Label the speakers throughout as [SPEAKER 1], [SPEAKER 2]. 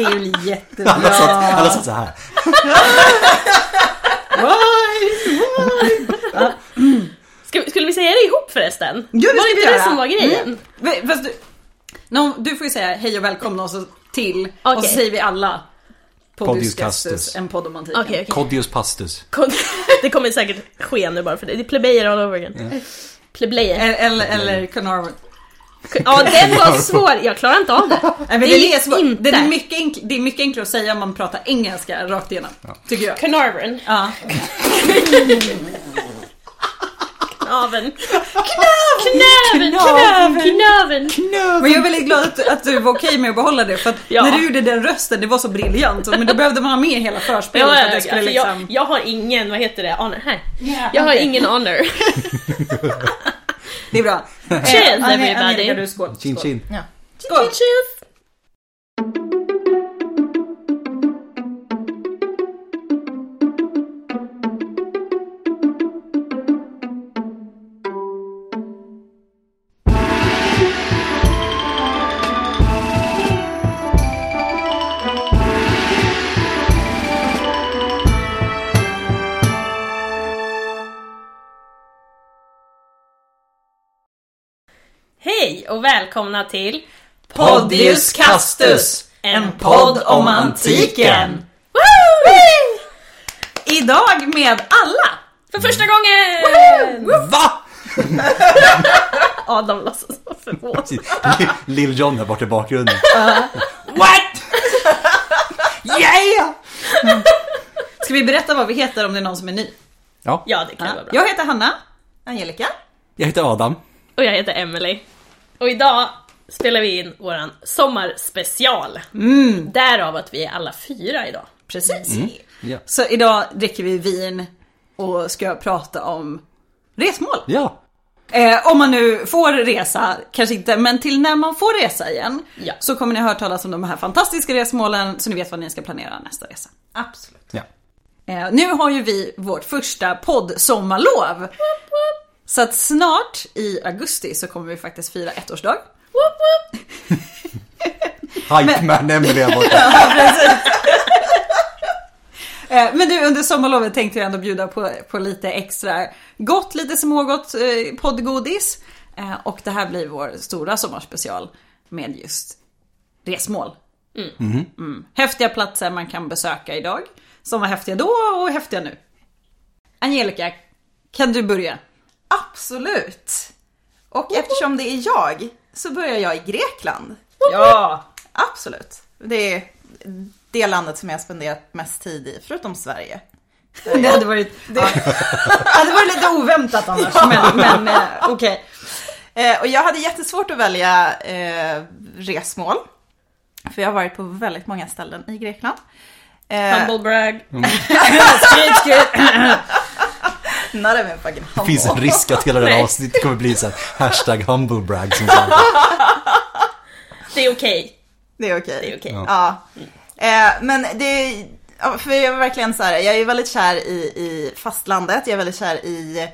[SPEAKER 1] Det är väl jättebra.
[SPEAKER 2] Alla satt, alla satt så här.
[SPEAKER 3] Ska, skulle vi säga det ihop förresten?
[SPEAKER 1] Ja, det
[SPEAKER 3] var inte det
[SPEAKER 1] göra.
[SPEAKER 3] som var grejen?
[SPEAKER 1] Mm. Fast du, no, du får ju säga hej och välkomna och så till. Och så säger vi alla. Podius Castus, en podd om antiken.
[SPEAKER 3] Okej, okej.
[SPEAKER 2] Codius pastus.
[SPEAKER 3] Det kommer säkert ske nu bara för det. Det är plebejer all over again. Plebejer.
[SPEAKER 1] Eller, eller Carnarvon.
[SPEAKER 3] Ja, den var svår. Jag klarar inte av det.
[SPEAKER 1] Nej, men
[SPEAKER 3] Det
[SPEAKER 1] det,
[SPEAKER 3] är inte.
[SPEAKER 1] Det, är mycket enkl- det är mycket enklare att säga om man pratar engelska rakt igenom. Tycker jag.
[SPEAKER 3] Carnarvon.
[SPEAKER 1] Ja.
[SPEAKER 3] Knaven. Knaven. Knaven. Knaven.
[SPEAKER 1] Men jag är väldigt glad att, att du var okej med att behålla det för att
[SPEAKER 3] Ja.
[SPEAKER 1] när du gjorde den rösten, det var så briljant. Men då behövde man ha med hela förspelet
[SPEAKER 3] Ja,
[SPEAKER 1] för att
[SPEAKER 3] jag,
[SPEAKER 1] det skulle liksom...
[SPEAKER 3] jag, jag har ingen, vad heter det, honor. Här.
[SPEAKER 1] Ja,
[SPEAKER 3] Jag har
[SPEAKER 1] okej.
[SPEAKER 3] ingen honor.
[SPEAKER 1] Det är bra.
[SPEAKER 3] Cheers,
[SPEAKER 1] Eh,
[SPEAKER 3] everybody.
[SPEAKER 1] Angelica, du skål.
[SPEAKER 2] Chin
[SPEAKER 1] Skål.
[SPEAKER 2] chin.
[SPEAKER 1] Ja. Skål.
[SPEAKER 3] Cheers. Hej och välkomna till
[SPEAKER 1] Podius Castus, en podd om antiken.
[SPEAKER 3] Woo!
[SPEAKER 1] Idag med alla.
[SPEAKER 3] För första gången!
[SPEAKER 2] Va?
[SPEAKER 3] Adam låtsas vara förvånad.
[SPEAKER 2] Lill John här borta i bakgrunden. What? Yeah!
[SPEAKER 1] Ska vi berätta vad vi heter om det är någon som är ny?
[SPEAKER 2] Ja,
[SPEAKER 3] Ja, det kan vara bra.
[SPEAKER 1] Jag heter Hanna. Angelica.
[SPEAKER 2] jag heter Adam.
[SPEAKER 3] Och jag heter Emily. Och idag spelar vi in våran sommarspecial.
[SPEAKER 1] Mm.
[SPEAKER 3] Därav att vi är alla fyra idag.
[SPEAKER 1] Precis.
[SPEAKER 2] Ja.
[SPEAKER 1] Så idag dricker vi vin och ska prata om resmål.
[SPEAKER 2] Ja.
[SPEAKER 1] Eh, om man nu får resa, kanske inte, men till när man får resa igen.
[SPEAKER 3] Ja.
[SPEAKER 1] Så kommer ni ha hört talas om de här fantastiska resmålen så ni vet vad ni ska planera nästa resa.
[SPEAKER 3] Absolut.
[SPEAKER 2] ja.
[SPEAKER 1] Eh, nu har ju vi vårt första poddsommarlov. Så att snart i augusti så kommer vi faktiskt fira ettårsdag.
[SPEAKER 3] Woop, woop.
[SPEAKER 2] Hype man Emily här borta.
[SPEAKER 1] Eh, Men du, under sommarlovet tänkte jag ändå bjuda på, på lite extra gott, lite smågott eh, poddgodis. Eh, och det här blir vår stora sommarspecial med just resmål. Mm. Häftiga platser man kan besöka idag, som var häftiga då och häftiga nu. Angelica, kan du börja?
[SPEAKER 4] Absolut. Och eftersom det är jag så börjar jag i Grekland.
[SPEAKER 1] Ja!
[SPEAKER 4] Absolut. Det är det landet som jag spenderat mest tid i, förutom Sverige.
[SPEAKER 1] Det hade varit, det... hade varit lite oväntat annars, men, men eh, okej.
[SPEAKER 4] Eh, och jag hade jättesvårt att välja eh, resmål. För jag har varit på väldigt många ställen i Grekland. Eh,
[SPEAKER 3] Humble brag.
[SPEAKER 1] Skryt, skryt.
[SPEAKER 4] Not even fucking
[SPEAKER 2] Det finns en risk att hela det här avsnittet kommer bli så här hashtag humblebrag som sagt.
[SPEAKER 3] Det är okej.
[SPEAKER 4] Det är okej.
[SPEAKER 3] Det är okej.
[SPEAKER 4] Ja. Eh, men det ja, för jag är verkligen så här, jag är väldigt kär i, i fastlandet, jag är väldigt kär i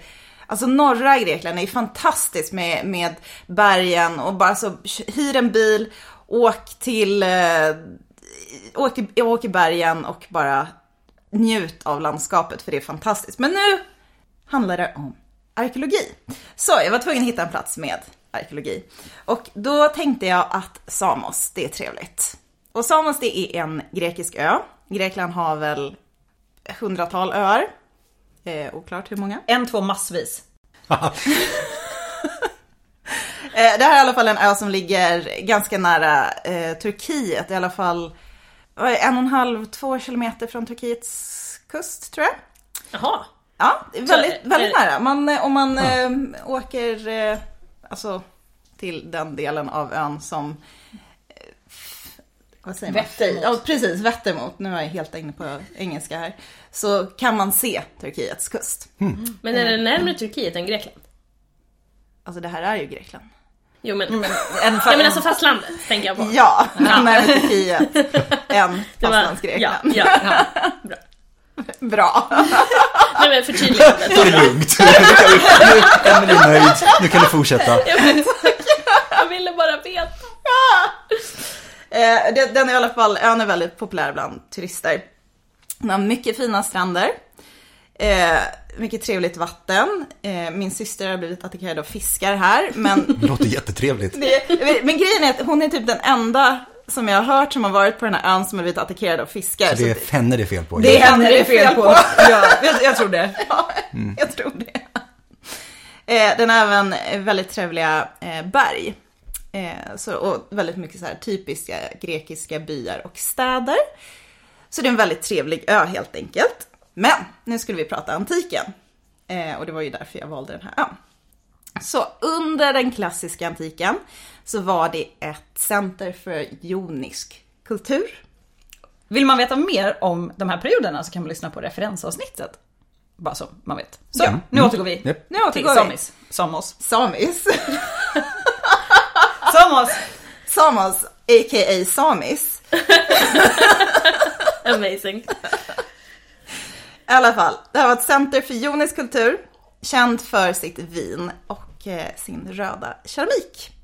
[SPEAKER 4] Alltså norra Grekland är ju fantastiskt med, med bergen och bara så hyr en bil, åk till, eh, åk, i- åk i bergen och bara njut av landskapet för det är fantastiskt. Men nu handlar det om arkeologi. Så jag var tvungen att hitta en plats med arkeologi. Och då tänkte jag att Samos, det är trevligt. Och Samos det är en grekisk ö. Grekland har väl hundratal öar. Eh, oklart hur många.
[SPEAKER 1] En, två, massvis.
[SPEAKER 4] Eh, det här är i alla fall en ö som ligger ganska nära eh, Turkiet. I alla fall en och en halv, två kilometer från Turkiets kust tror jag.
[SPEAKER 3] Jaha.
[SPEAKER 4] Ja, väldigt,
[SPEAKER 3] Så,
[SPEAKER 4] väldigt
[SPEAKER 3] eh,
[SPEAKER 4] nära. Man, eh, om man eh, åker eh, alltså, till den delen av ön som eh, vad säger man?
[SPEAKER 1] Vetter mot.
[SPEAKER 4] Ja, precis. Vetter mot. Nu är jag helt inne på engelska här. Så kan man se Turkiets kust.
[SPEAKER 3] Men är det närmare Turkiet än Grekland?
[SPEAKER 4] Alltså det här är ju Grekland.
[SPEAKER 3] Jo men,
[SPEAKER 1] En,
[SPEAKER 3] ja, men alltså fastlandet tänker jag på.
[SPEAKER 4] Ja, närmare Turkiet än fastlandsgrekland.
[SPEAKER 3] Ja, ja, ja. Bra.
[SPEAKER 4] Bra.
[SPEAKER 3] Nej men förtydligandet.
[SPEAKER 2] Det är lugnt. Nu är Emily nöjd. Nu kan du fortsätta.
[SPEAKER 3] Jag ville bara veta.
[SPEAKER 4] Eh, den är i alla fall, ön är väldigt populär bland turister. Den har mycket fina stränder. Eh, mycket trevligt vatten. Eh, min syster har blivit attackerad av fiskar här, men
[SPEAKER 2] Det låter jättetrevligt.
[SPEAKER 4] Det, men grejen är att hon är typ den enda som jag har hört som har varit på den här ön som har blivit attackerad av fiskar.
[SPEAKER 2] Så det är
[SPEAKER 4] Så
[SPEAKER 2] Fenne det är fel på.
[SPEAKER 4] Det är henne det är fel på.
[SPEAKER 1] Ja, jag, jag tror det.
[SPEAKER 4] ja, jag tror det. Eh, den har även väldigt trevliga eh, berg. Eh, så, och väldigt mycket så här typiska grekiska byar och städer. Så det är en väldigt trevlig ö helt enkelt. Men nu skulle vi prata antiken. Eh, och det var ju därför jag valde den här ön. Så under den klassiska antiken så var det ett center för jonisk kultur.
[SPEAKER 1] Vill man veta mer om de här perioderna så kan man lyssna på referensavsnittet. Bara så man vet. Så,
[SPEAKER 4] Ja.
[SPEAKER 1] nu återgår vi
[SPEAKER 2] Japp.
[SPEAKER 4] Nu återgår
[SPEAKER 1] till
[SPEAKER 4] vi.
[SPEAKER 1] Samis. Samos.
[SPEAKER 4] Samis.
[SPEAKER 1] Samos!
[SPEAKER 4] Samos, a.k.a. Samis.
[SPEAKER 3] Amazing.
[SPEAKER 4] I alla fall, det här var ett center för jonisk kultur, känt för sitt vin och eh, sin röda keramik.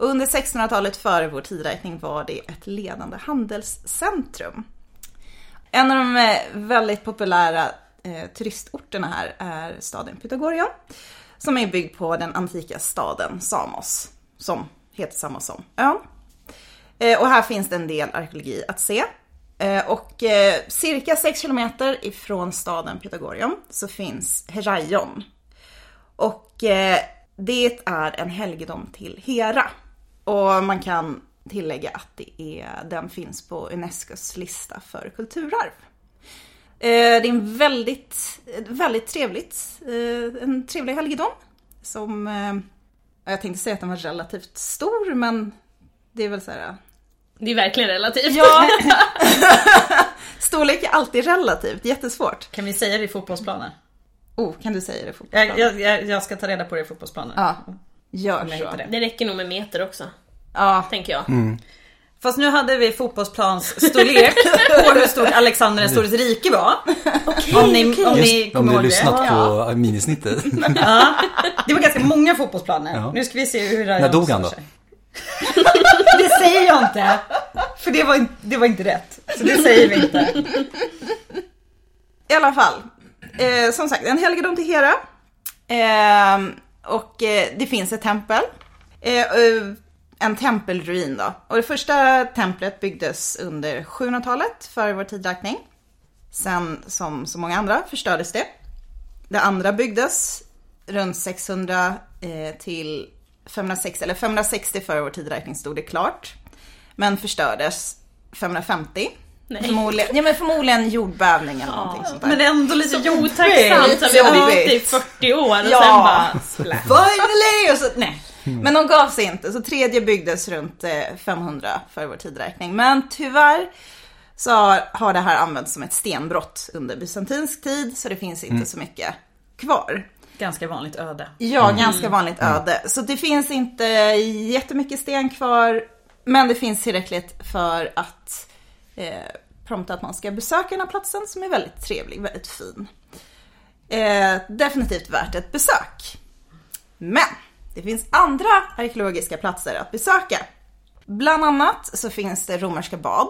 [SPEAKER 4] Och under 1600-talet före vår tidräkning var det ett ledande handelscentrum. En av de eh, väldigt populära eh, turistorterna här är staden Pythagoria. som är byggd på den antika staden Samos, som heter samma som ön. Eh, Och här finns det en del arkeologi att se. Eh, Och eh, cirka 6 kilometer ifrån staden Pythagorion så finns Heraion. Och eh, det är en helgedom till Hera. Och man kan tillägga att det är, den finns på Unescos lista för kulturarv. Eh, Det är en väldigt, väldigt trevligt, eh, en trevlig helgedom. Som, eh, jag tänkte säga att den var relativt stor men det är väl så här,
[SPEAKER 3] Det är verkligen relativt.
[SPEAKER 4] Ja. Storlek är alltid relativt, jättesvårt.
[SPEAKER 1] Kan vi säga det i fotbollsplanen?
[SPEAKER 4] Oh, kan du säga det fotbollsplan?
[SPEAKER 1] Jag, jag, jag, jag ska ta reda på det i fotbollsplanen.
[SPEAKER 4] Ja, gör så.
[SPEAKER 1] det.
[SPEAKER 3] Det räcker nog med meter också,
[SPEAKER 4] Ja,
[SPEAKER 3] tänker jag.
[SPEAKER 1] Fast nu hade vi fotbollsplansstorlek på hur stort Alexander den stores rike var. om ni, om ni
[SPEAKER 2] Just om
[SPEAKER 1] kommer
[SPEAKER 2] du
[SPEAKER 1] ihåg det.
[SPEAKER 2] lyssnat på minisnittet.
[SPEAKER 1] Ja, det var ganska många fotbollsplaner.
[SPEAKER 2] Ja.
[SPEAKER 1] Nu ska vi se hur
[SPEAKER 2] När dog han då?
[SPEAKER 1] Det säger jag inte. För det var, inte- det var inte rätt. Så det säger vi inte.
[SPEAKER 4] i alla fall. Eh, som sagt, en helgedom till Hera. Eh, och eh, det finns ett tempel. Eh, eh, en tempelruin då. Och det första templet byggdes under 700-talet före vår tidräkning. Sen, som så många andra, förstördes det. Det andra byggdes runt 600 eh, till 560, eller 560 före vår tidräkning stod det klart. Men förstördes 550.
[SPEAKER 3] Nej.
[SPEAKER 4] Förmodligen, ja, men förmodligen jordbävning eller någonting sånt där.
[SPEAKER 1] Men ändå lite
[SPEAKER 3] Så otacksamt att vi har byggt i 40 år och
[SPEAKER 4] Ja.
[SPEAKER 3] sen bara splash.
[SPEAKER 1] Finally! Och så, nej.
[SPEAKER 4] Men de gav sig inte, så tredje byggdes runt eh, 500 för vår tidräkning. Men tyvärr så har, det här använts som ett stenbrott under bysantinsk tid, så det finns inte så mycket kvar.
[SPEAKER 1] Ganska vanligt öde.
[SPEAKER 4] Ja, ganska vanligt öde. Så det finns inte jättemycket sten kvar, men det finns tillräckligt för att eh, prompta att man ska besöka den här platsen som är väldigt trevlig, väldigt fin. Eh, definitivt värt ett besök. Men det finns andra arkeologiska platser att besöka. Bland annat så finns det romerska bad.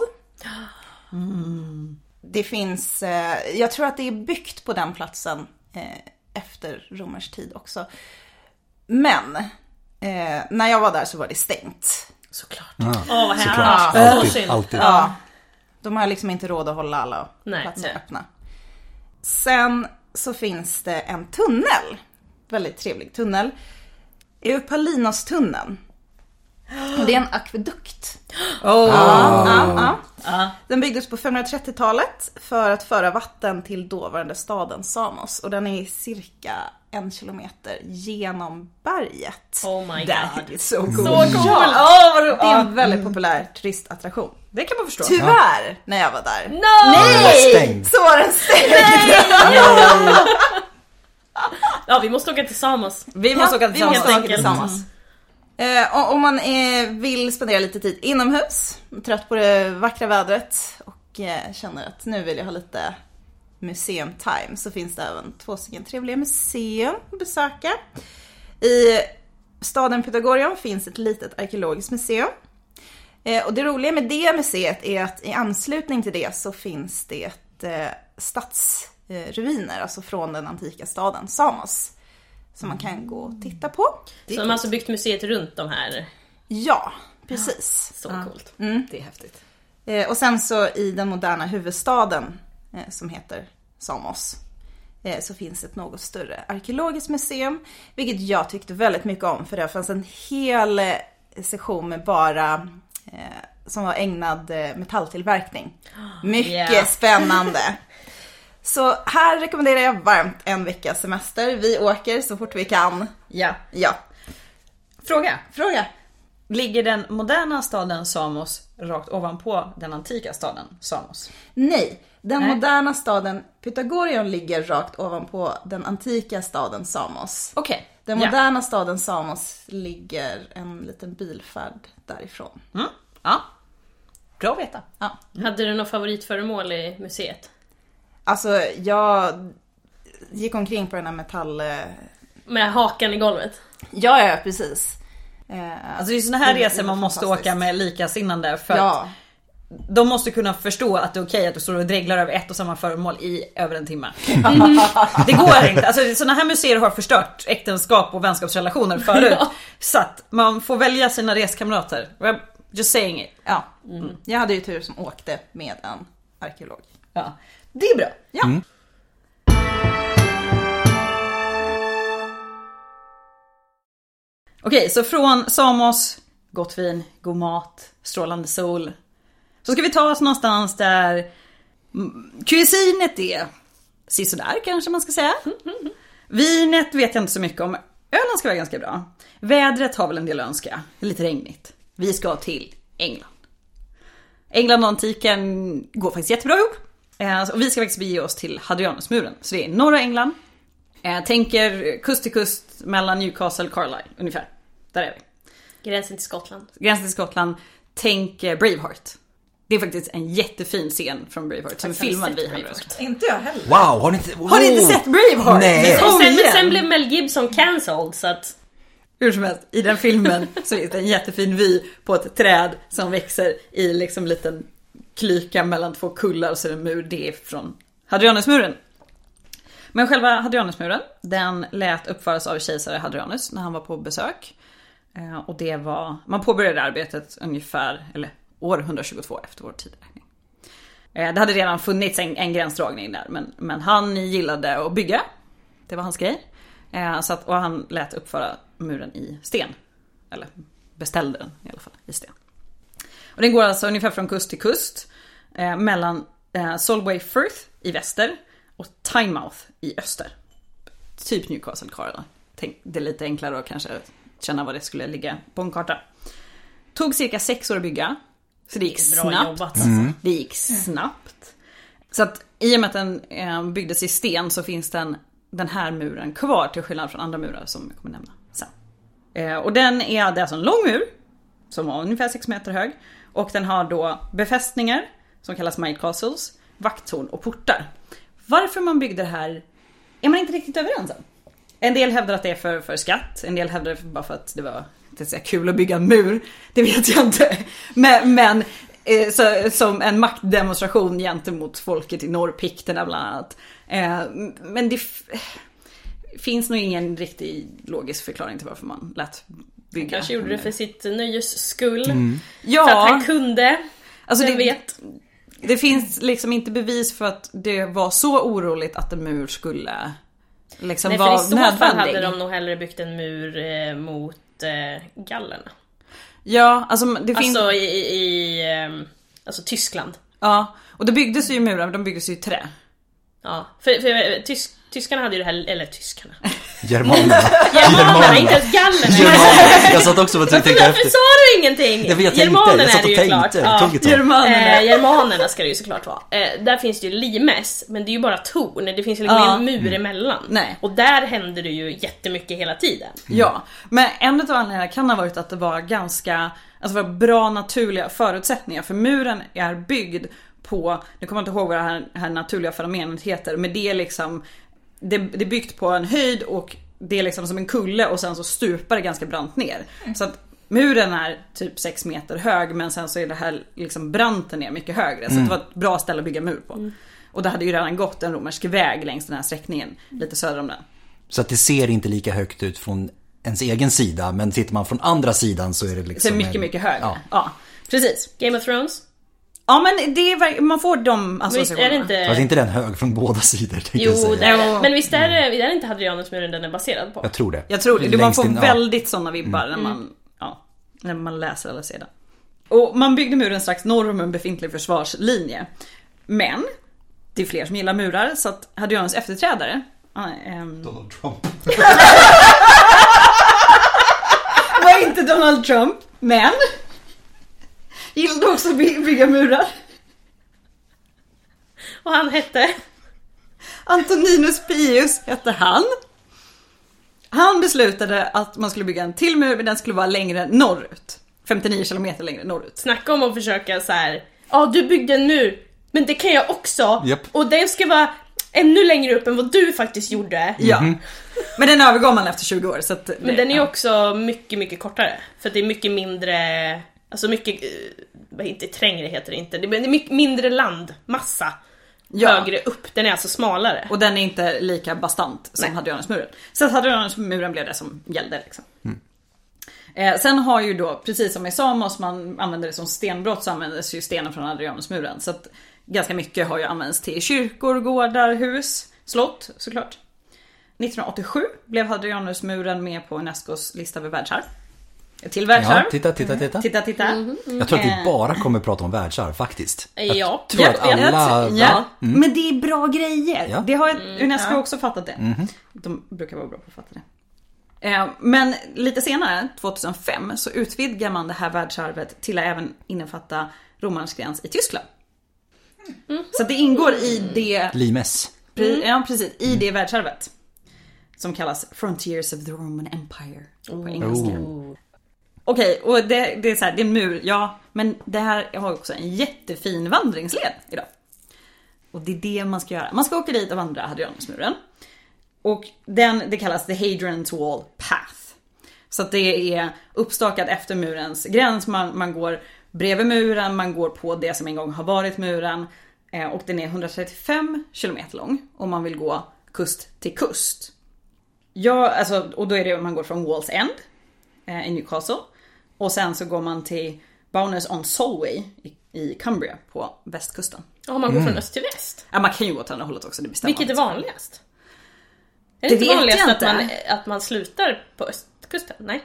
[SPEAKER 4] Det finns, eh, jag tror att det är byggt på den platsen eh, efter romersk tid också. Men när jag var där så var det stängt.
[SPEAKER 1] Såklart.
[SPEAKER 3] Åh vad
[SPEAKER 2] Såklart.
[SPEAKER 3] hemskt. Så
[SPEAKER 2] Alltid, alltid.
[SPEAKER 4] Ja. De har liksom inte råd att hålla alla
[SPEAKER 3] Nej,
[SPEAKER 4] platser
[SPEAKER 3] nej.
[SPEAKER 4] öppna. Sen så finns det en tunnel. Väldigt trevlig tunnel. Eupalinos-tunneln. Och det är en akvedukt.
[SPEAKER 1] Oh.
[SPEAKER 4] Ja, ja.
[SPEAKER 1] Ja.
[SPEAKER 4] Den byggdes på 530-talet för att föra vatten till dåvarande staden Samos. Och den är cirka en kilometer genom berget.
[SPEAKER 3] Oh my
[SPEAKER 1] That
[SPEAKER 3] god.
[SPEAKER 1] is so cool.
[SPEAKER 3] Så cool!
[SPEAKER 1] Ja,
[SPEAKER 4] Det är
[SPEAKER 1] Ja,
[SPEAKER 4] en väldigt populär turistattraktion.
[SPEAKER 1] det kan man förstå.
[SPEAKER 4] Tyvärr, när jag var där,
[SPEAKER 3] No!
[SPEAKER 2] Nej!
[SPEAKER 4] Så var den stängd.
[SPEAKER 3] Ja, vi måste åka till Samos.
[SPEAKER 1] Vi måste åka
[SPEAKER 4] vi
[SPEAKER 1] tillsammans.
[SPEAKER 4] måste åka
[SPEAKER 3] enkelt.
[SPEAKER 4] tillsammans. Eh, och om man eh, vill spendera lite tid inomhus, trött på det vackra vädret och eh, känner att nu vill jag ha lite museum time så finns det även två stycken trevliga museum att besöka. I staden Pythagoreia finns ett litet arkeologiskt museum. Eh, och det roliga med det museet är att i anslutning till det så finns det eh, stadsruiner, alltså från den antika staden Samos. Som man kan gå och titta på.
[SPEAKER 3] Så de har alltså byggt museet runt de här.
[SPEAKER 4] Ja, precis.
[SPEAKER 3] Så coolt.
[SPEAKER 1] Det är häftigt.
[SPEAKER 4] Eh, och sen så i den moderna huvudstaden som heter Samos eh, så finns ett något större arkeologiskt museum. Vilket jag tyckte väldigt mycket om för det fanns en hel eh, session med bara eh, som var ägnad eh, metalltillverkning. Mycket
[SPEAKER 3] Yeah.
[SPEAKER 4] spännande. Så här rekommenderar jag varmt en veckas semester. Vi åker så fort vi kan.
[SPEAKER 1] Ja.
[SPEAKER 4] Ja,
[SPEAKER 1] Fråga.
[SPEAKER 4] fråga.
[SPEAKER 1] Ligger den moderna staden Samos rakt ovanpå den antika staden Samos?
[SPEAKER 4] Nej, den
[SPEAKER 1] Nej.
[SPEAKER 4] moderna staden Pythagorion ligger rakt ovanpå den antika staden Samos.
[SPEAKER 1] Okej.
[SPEAKER 4] Den
[SPEAKER 1] Ja.
[SPEAKER 4] moderna staden Samos ligger en liten bilfärd därifrån.
[SPEAKER 1] Mm. Ja. Bra att veta.
[SPEAKER 4] Ja.
[SPEAKER 3] Hade du något favoritföremål i museet?
[SPEAKER 4] Alltså, jag gick omkring på den här metall... eh,
[SPEAKER 3] Med hakan i golvet?
[SPEAKER 4] Ja, ja, precis. Eh,
[SPEAKER 1] Alltså det är såna här
[SPEAKER 4] det- det
[SPEAKER 1] resor man måste åka med likasinnande för att
[SPEAKER 4] Ja,
[SPEAKER 1] de måste kunna förstå att det är okej att du står och dreglar över ett och samma föremål i över en timme. Det går inte. Alltså såna här museer har förstört äktenskap och vänskapsrelationer förut.
[SPEAKER 3] Ja.
[SPEAKER 1] Så att man får välja sina reskamrater. I'm Just saying it.
[SPEAKER 4] ja. Mm. Jag hade ju tur som åkte med en arkeolog.
[SPEAKER 1] Ja. Det är bra.
[SPEAKER 4] Ja.
[SPEAKER 1] Okej, så från Samos, gott vin, god mat, strålande sol. Så ska vi ta oss någonstans där kuisinet är sisådär kanske man ska säga. Vinet vet jag inte så mycket om. Ölen ska vara ganska bra. Vädret har väl en del att önska. Lite regnigt. Vi ska till England. England och antiken går faktiskt jättebra ihop. Eh, Och vi ska faktiskt bege oss till Hadrianusmuren. Så det är norra England. Eh, tänker kust till kust mellan Newcastle och Carlisle ungefär. Där är vi.
[SPEAKER 3] Gränsen till Skottland.
[SPEAKER 1] Gränsen till Skottland. Tänk eh, Braveheart. Det är faktiskt en jättefin scen från Braveheart som är
[SPEAKER 3] Faktiskt har
[SPEAKER 1] filmad
[SPEAKER 3] sett
[SPEAKER 1] vid
[SPEAKER 3] Braveheart.
[SPEAKER 1] Hadrianusmuren.
[SPEAKER 4] Inte jag heller.
[SPEAKER 2] Wow, har ni inte...
[SPEAKER 1] Har ni inte
[SPEAKER 2] Oh!
[SPEAKER 1] sett Braveheart?
[SPEAKER 2] Nej.
[SPEAKER 3] Sen,
[SPEAKER 1] igen!
[SPEAKER 3] sen blev Mel Gibson cancelled så att...
[SPEAKER 1] Hur som helst, i den filmen så är det en jättefin vy på ett träd som växer i liksom en liten klyka mellan två kullar och så är det en mur. Det är från Hadrianusmuren. Men själva Hadrianusmuren, den lät uppföras av kejsare Hadrianus när han var på besök. Eh, Och det var, man påbörjade arbetet ungefär, eller år 122 efter vår tideräkning. Eh, det hade redan funnits en, en gränsdragning där men, men han gillade att bygga. Det var hans grej. Eh, så att, och han lät uppföra muren i sten. Eller beställde den i alla fall i sten. Och den går alltså ungefär från kust till kust. Eh, mellan eh, Solway Firth i väster och Tynemouth i öster. Typ Newcastle Carlisle. Tänk, det är lite enklare att kanske känna var det skulle ligga på en karta. Tog cirka sex år att bygga. Så det gick
[SPEAKER 3] Bra
[SPEAKER 1] snabbt.
[SPEAKER 3] jobbat alltså.
[SPEAKER 1] Det gick snabbt. Så att i och med att den eh, byggdes i sten så finns den, den här muren kvar till skillnad från andra murar som jag kommer nämna sen. Eh, och den är, det är alltså en lång mur som var ungefär 6 meter hög. Och den har då befästningar som kallas Might Castles, vakttorn och portar. Varför man byggde det här är man inte riktigt överens om. En del hävdar att det är för, för skatt, en del hävdar det bara för att det var så här kul att bygga en mur. Det vet jag inte. Men, men eh, så, som en maktdemonstration gentemot folket i Norrpikterna bland annat. Eh, men det finns nog ingen riktig logisk förklaring till varför man lät bygga.
[SPEAKER 3] Kanske gjorde det för sitt nöjes skull.
[SPEAKER 1] Ja,
[SPEAKER 3] För att han kunde.
[SPEAKER 1] alltså det,
[SPEAKER 3] vet?
[SPEAKER 1] det finns liksom inte bevis för att det var så oroligt att en mur skulle liksom
[SPEAKER 3] Nej för
[SPEAKER 1] vara
[SPEAKER 3] i så fall
[SPEAKER 1] nödvändig.
[SPEAKER 3] hade de nog hellre byggt en mur eh, mot gallerna.
[SPEAKER 1] Ja, alltså det finns...
[SPEAKER 3] Alltså i, i, ehm, alltså Tyskland.
[SPEAKER 1] Ja, och det byggdes ju murar, men de byggdes ju i trä.
[SPEAKER 3] Ja, för, för eh, tysk, tyskarna hade ju det här, eller tyskarna.
[SPEAKER 2] Germanerna.
[SPEAKER 3] Germanerna, inte ens gallerna.
[SPEAKER 2] Germanerna. Jag satt också och tänkte
[SPEAKER 3] Varför
[SPEAKER 2] efter.
[SPEAKER 3] sa du ingenting?
[SPEAKER 2] Jag vet, jag tänkte. Jag satt
[SPEAKER 3] är det
[SPEAKER 2] och
[SPEAKER 3] ju klart.
[SPEAKER 2] tänkte. Tog tag.
[SPEAKER 1] Germanerna.
[SPEAKER 3] Eh, germanerna ska det ju såklart vara. Eh, där finns det ju limes, men det är ju bara torn. Det finns ju liksom
[SPEAKER 1] Ja.
[SPEAKER 3] ingen mur emellan.
[SPEAKER 1] Nej.
[SPEAKER 3] Och där händer det ju jättemycket hela tiden.
[SPEAKER 1] Ja, men en av anledningarna kan ha varit att det var ganska alltså det var bra naturliga förutsättningar. För muren är byggd på, nu kommer jag inte ihåg vad det här, här naturliga fenomenet heter, men det är liksom det, det är byggt på en höjd och det är liksom som en kulle och sen så stupar det ganska brant ner. Så att muren är typ 6 meter hög men sen så är det här liksom branten är mycket högre. Så det var ett bra ställe att bygga mur på. Och det hade ju redan gått en romersk väg längs den här sträckningen lite söder om den.
[SPEAKER 2] Så att det ser inte lika högt ut från ens egen sida. Men sitter man från andra sidan så är det liksom...
[SPEAKER 1] mycket,
[SPEAKER 2] en-
[SPEAKER 1] mycket högre.
[SPEAKER 2] Ja.
[SPEAKER 1] Ja. precis.
[SPEAKER 3] Game of Thrones?
[SPEAKER 1] Ja men det är, man får de
[SPEAKER 3] är
[SPEAKER 1] associationerna.
[SPEAKER 3] det inte...
[SPEAKER 2] Fast inte den hög från båda sidor tänkte
[SPEAKER 3] Jo,
[SPEAKER 2] jag säga.
[SPEAKER 3] det är. Men visst är det, är det inte Hadrianusmuren den är baserad på?
[SPEAKER 2] Jag tror det.
[SPEAKER 1] Jag tror det. Man får
[SPEAKER 2] in, ja.
[SPEAKER 1] väldigt sådana vibbar när, man, ja, när man läser eller ser den. Och man byggde muren strax norr om en befintlig försvarslinje. Men det är fler som gillar murar så att Hadrianus efterträdare ehm,
[SPEAKER 2] Donald Trump.
[SPEAKER 1] var inte Donald Trump, men gillade också att by- bygga murar.
[SPEAKER 3] Och han hette?
[SPEAKER 1] Antoninus Pius hette han. Han beslutade att man skulle bygga en till mur men den skulle vara längre norrut. 59 kilometer längre norrut.
[SPEAKER 3] Snacka om att försöka så här. ja du byggde en mur, men det kan jag också.
[SPEAKER 2] Japp.
[SPEAKER 3] Och den ska vara ännu längre upp än vad du faktiskt gjorde.
[SPEAKER 1] Ja. Men den övergav man efter 20 år så att,
[SPEAKER 3] Men den är ju också mycket, mycket kortare. För att det är mycket mindre, alltså mycket, eh, inte trängre heter det inte, det är mycket mindre landmassa
[SPEAKER 1] Ja.
[SPEAKER 3] högre upp. Den är alltså smalare.
[SPEAKER 1] Och den är inte lika bastant som. Hadrianusmuren. Så Hadrianusmuren blev det som gällde liksom. Eh, sen har ju då, precis som i Samos, man använder det som stenbrott så användes ju stenen från Hadrianusmuren. Så att ganska mycket har ju använts till kyrkor, gårdar, hus, slott såklart. 1987 blev Hadrianusmuren med på Unescos lista över världsarv. Till världsarv.
[SPEAKER 2] Ja, titta, titta, titta.
[SPEAKER 1] Titta, titta.
[SPEAKER 2] Jag tror att vi
[SPEAKER 1] Eh.
[SPEAKER 2] bara kommer prata om världsarv faktiskt. Jag
[SPEAKER 3] Ja.
[SPEAKER 2] tror att alla...
[SPEAKER 1] ja, ja. Men det är bra grejer.
[SPEAKER 2] Ja.
[SPEAKER 1] Det har Unesco också fattat det. De brukar vara bra på att fatta det. Eh, Men lite senare, 2005, så utvidgar man det här världsarvet till att även innefatta romarnas gräns i Tyskland. Så att det ingår i det,
[SPEAKER 2] Limes.
[SPEAKER 1] pre- ja, precis, i det världsarvet. Som kallas Frontiers of the Roman Empire på engelska. Okej, och det, det är så här, det är en mur, ja. Men det här har också en jättefin vandringsled idag. Och det är det man ska göra. Man ska åka dit och vandra Hadrianusmuren. Och den, det kallas The Hadrian's Wall Path. Så att det är uppstakat efter murens gräns. Man, man går bredvid muren, man går på det som en gång har varit muren. Eh, och den är 135 kilometer lång om man vill gå kust till kust. Ja, alltså, och då är det man går från Walls End eh, i Newcastle. Och sen så går man till Bowness on Solway i, i Cumbria på västkusten.
[SPEAKER 3] Ja, man går från öst till väst.
[SPEAKER 1] Ja, man kan ju gå åt andra hållet också, det bestämmer
[SPEAKER 3] Vilket är
[SPEAKER 1] man
[SPEAKER 3] vanligast? Är
[SPEAKER 1] Det
[SPEAKER 3] det, inte vanligast att man,
[SPEAKER 1] inte.
[SPEAKER 3] att man slutar på östkusten? Nej.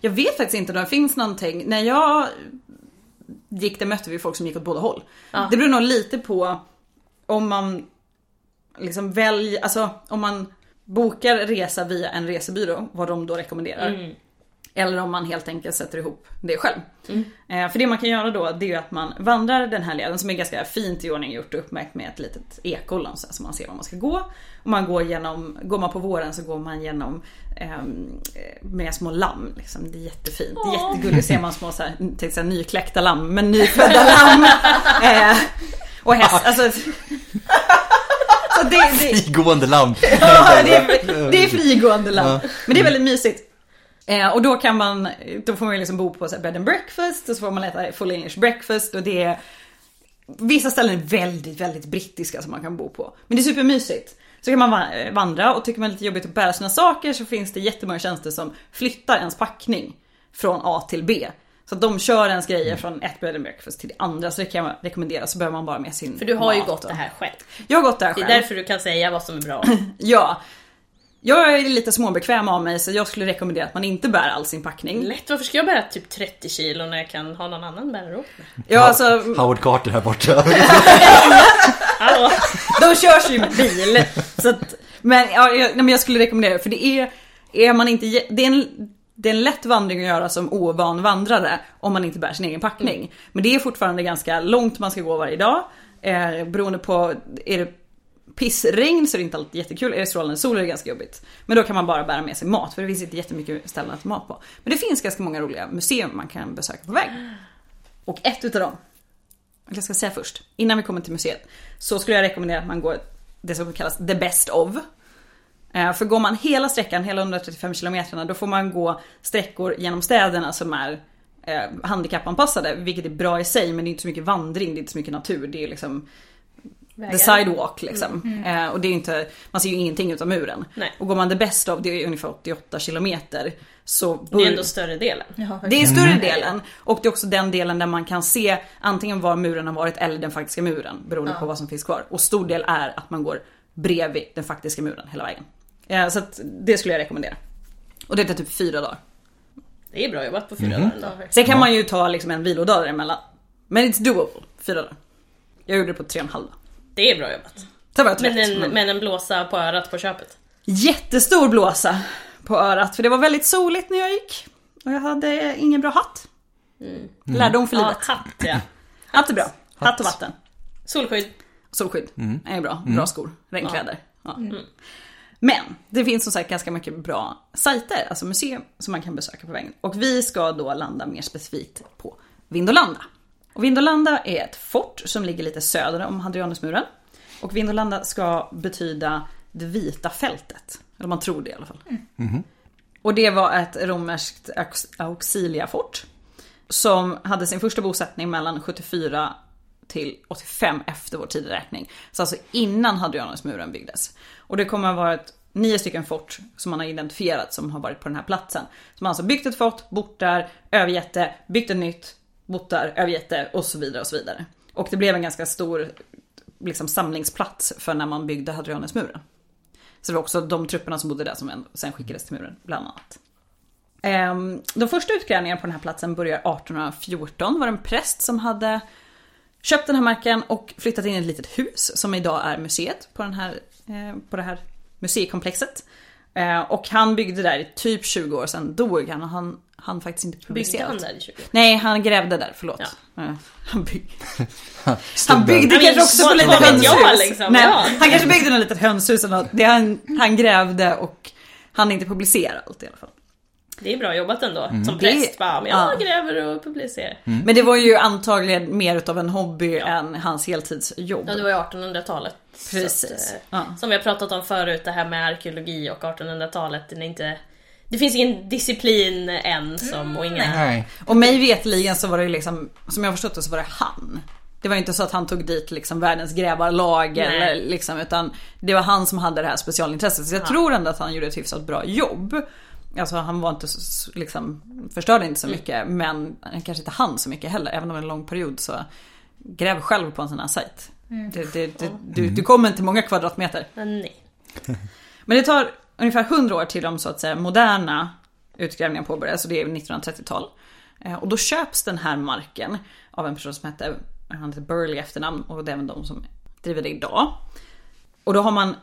[SPEAKER 1] Jag vet faktiskt inte om det finns någonting. När jag gick där mötte vi folk som gick åt båda håll.
[SPEAKER 3] Ja.
[SPEAKER 1] Det beror nog lite på om man liksom väljer, alltså om man bokar resa via en resebyrå, vad de då rekommenderar. Eller om man helt enkelt sätter ihop det själv. Eh, för det man kan göra då, det är ju att man vandrar den här leden som är ganska fint i ordning gjort och uppmärkt med ett litet ekollon så, man ser var man ska gå. Och man går genom, går man på våren så går man genom ehm, med små lamm. Liksom. Det är jättefint. Är jättegulligt. ser man små så här, tänkte säga, nykläckta lamm, men nyfödda lamm. Eh, och häst. Alltså, så det, det,
[SPEAKER 2] Frigående lamp.
[SPEAKER 1] Ja, det, är, det är frigående lamm. Men det är väldigt mysigt. Eh, och då kan man, då får man liksom bo på så här bed and breakfast och så får man äta full English breakfast och det är Vissa ställen är väldigt, väldigt brittiska som man kan bo på. Men det är supermysigt. Så kan man va- vandra och tycker man det är lite jobbigt att bära sina saker så finns det jättemånga tjänster som flyttar ens packning från A till B. Så att de kör ens grejer från ett bed and breakfast till det andra. Så det kan jag rekommendera. Så behöver man bara med sin
[SPEAKER 3] För du har ju gått
[SPEAKER 1] och-
[SPEAKER 3] det här själv.
[SPEAKER 1] Jag har gått
[SPEAKER 3] Det
[SPEAKER 1] själv.
[SPEAKER 3] är därför du kan säga vad som är bra.
[SPEAKER 1] Ja. Jag är lite småbekväm av mig så jag skulle rekommendera att man inte bär all sin packning.
[SPEAKER 3] Lätt, varför ska jag bära typ 30 kilo när jag kan ha någon annan bära åt mig?
[SPEAKER 1] Ja, alltså,
[SPEAKER 2] Howard Carter här borta.
[SPEAKER 3] Hallå?
[SPEAKER 1] de körs ju med bil. Så att, men, ja, jag, nej, men jag skulle rekommendera det för det är, är man inte, det är en det är en lätt vandring att göra som ovan vandrare om man inte bär sin egen packning. Men det är fortfarande ganska långt man ska gå varje dag. Eh, beroende på, är det pissregn så är det inte alltid jättekul. Är det strålande sol är det ganska jobbigt. Men då kan man bara bära med sig mat för det finns inte jättemycket ställen att mat på. Men det finns ganska många roliga museum man kan besöka på väg. Och ett utav dem, jag ska säga först, innan vi kommer till museet, så skulle jag rekommendera att man går det som kallas the best of. Eh, för går man hela sträckan, hela 135 kilometrarna, då får man gå sträckor genom städerna som är eh, handikappanpassade. Vilket är bra i sig, men det är inte så mycket vandring, det är inte så mycket natur. Det är liksom the sidewalk liksom. Eh, och det är inte, man ser ju ingenting utav muren.
[SPEAKER 3] Nej.
[SPEAKER 1] Och går man det bästa av, det är ungefär 88 kilometer. Så
[SPEAKER 3] Det är ändå större delen.
[SPEAKER 1] det är större delen och det är också den delen där man kan se antingen var muren har varit eller den faktiska muren beroende på vad som finns kvar. Och stor del är att man går bredvid den faktiska muren hela vägen. Eh, Så att det skulle jag rekommendera. Och det tar typ fyra dagar.
[SPEAKER 3] Det är bra jobbat på fyra dagar ändå.
[SPEAKER 1] Sen kan man ju ta liksom en vilodag däremellan. Men it's doable, fyra dagar. Jag gjorde det på tre och en halv dag.
[SPEAKER 3] Det är bra jobbat.
[SPEAKER 1] Det var rätt
[SPEAKER 3] Men en,
[SPEAKER 1] men-
[SPEAKER 3] men en blåsa på örat på köpet.
[SPEAKER 1] Jättestor blåsa på örat för det var väldigt soligt när jag gick. Och jag hade ingen bra hatt. Lärdom för
[SPEAKER 3] Ja,
[SPEAKER 1] livet.
[SPEAKER 3] hatt ja.
[SPEAKER 1] Hatt är bra. Hatt och vatten.
[SPEAKER 3] Solskydd.
[SPEAKER 1] Solskydd är bra. Bra skor. Regnkläder. Ja. Men det finns som sagt ganska mycket bra sajter, alltså museum som man kan besöka på vägen. Och vi ska då landa mer specifikt på Vindolanda. Och Vindolanda är ett fort som ligger lite söder om Hadrianusmuren. Och Vindolanda ska betyda det vita fältet. Eller man tror det i alla fall. Och det var ett romerskt aux- auxiliafort. Som hade sin första bosättning mellan 74 till 85 efter vår tideräkning. Så alltså innan Hadrianusmuren byggdes. Och det kommer att vara ett, nio stycken fort som man har identifierat som har varit på den här platsen. Så man har alltså byggt ett fort, bott där, övergett det, byggt ett nytt, bott där, övergett det och så vidare och så vidare. Och det blev en ganska stor liksom, samlingsplats för när man byggde Hadrianusmuren. Så det var också de trupperna som bodde där som sen skickades till muren, bland annat. Ehm, de första utgrävningarna på den här platsen börjar 1814. var det en präst som hade köpt den här marken och flyttat in i ett litet hus som idag är museet på, den här, eh, på det här museikomplexet. Eh, Och han byggde där i typ 20 år, sen dog han och han han faktiskt inte
[SPEAKER 3] Byggde
[SPEAKER 1] publicerat.
[SPEAKER 3] han där i 20
[SPEAKER 1] Nej, han grävde där, förlåt.
[SPEAKER 3] Ja.
[SPEAKER 1] Eh, Han, bygg...
[SPEAKER 2] Stod
[SPEAKER 1] han byggde kanske också på lite hönshus.
[SPEAKER 3] jag, liksom?
[SPEAKER 1] Nej,
[SPEAKER 3] Ja.
[SPEAKER 1] Han kanske byggde något litet hönshus eller något. Det han, han grävde och han inte publicera allt i alla fall.
[SPEAKER 3] Det är bra jobbat ändå. Som
[SPEAKER 1] Det-
[SPEAKER 3] präst bara, men jag
[SPEAKER 1] ja.
[SPEAKER 3] gräver och publicerar.
[SPEAKER 1] Men det var ju antagligen mer utav en hobby än hans heltidsjobb.
[SPEAKER 3] Ja, det var ju 1800-talet.
[SPEAKER 1] Precis.
[SPEAKER 3] att, eh,
[SPEAKER 1] Ja.
[SPEAKER 3] Som vi har pratat om förut, det här med arkeologi och 1800-talet. Det, är inte, det finns ingen disciplin än som, och inga...
[SPEAKER 2] Nej.
[SPEAKER 1] Och mig vetligen så var det liksom, som jag har förstått det så var det han. Det var inte så att han tog dit liksom världens grävarlag
[SPEAKER 3] Nej.
[SPEAKER 1] eller liksom, utan det var han som hade det här specialintresset. Så jag tror ändå att han gjorde ett hyfsat bra jobb. Alltså han var inte så, liksom, förstörde inte så mycket men han kanske inte hann så mycket heller. Även om det var en lång period så gräv själv på en sån här sajt. Det, det, det, du, du kommer inte många kvadratmeter.
[SPEAKER 3] Men nej.
[SPEAKER 1] Men det tar ungefär 100 år till de så att säga moderna utgrävningarna påbörjas och det är 1930-tal. Eh, Och då köps den här marken av en person som heter, han heter Burley efternamn och det är även de som driver det idag. Och då har man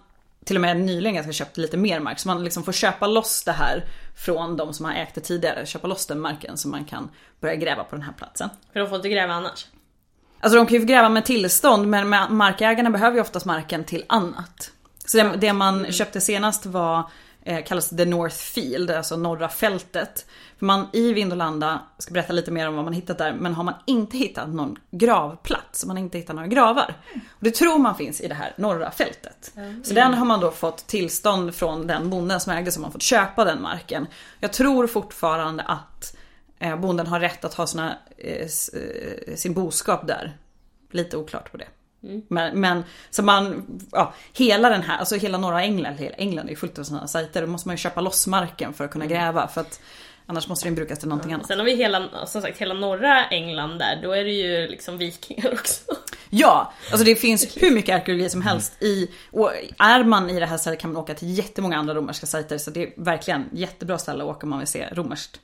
[SPEAKER 1] till och med nyligen ganska köpt lite mer mark så man liksom får köpa loss det här från de som har ägt det tidigare. Köpa loss den marken så man kan börja gräva på den här platsen.
[SPEAKER 3] För de får inte gräva annars.
[SPEAKER 1] Alltså de kan ju gräva med tillstånd men ma- markägarna behöver ju oftast marken till annat. Så det, det man köpte senast var eh, kallas The North Field, alltså norra fältet. För man i Vindolanda, ska berätta lite mer om vad man hittat där, men har man inte hittat någon gravplats, man har inte hittat några gravar. Och det tror man finns i det här norra fältet. Så den har man då fått tillstånd från den bonden som ägde som har fått köpa den marken. Jag tror fortfarande att eh, bonden har rätt att ha sina, eh, eh, sin boskap där. Lite oklart på det. Men, men så man, ja, hela den här, alltså hela norra England, hela England är ju fullt av sådana sajter. Då måste man ju köpa loss marken för att kunna gräva för att annars måste den brukas till någonting annat.
[SPEAKER 3] Sen har vi hela, som sagt, hela norra England där. Då är det ju liksom vikingar också.
[SPEAKER 1] Ja, alltså det finns hur mycket arkeologi som helst i, och är man i det här stället kan man åka till jättemånga andra romerska sajter så det är verkligen jättebra ställe att åka om man vill se romerskt.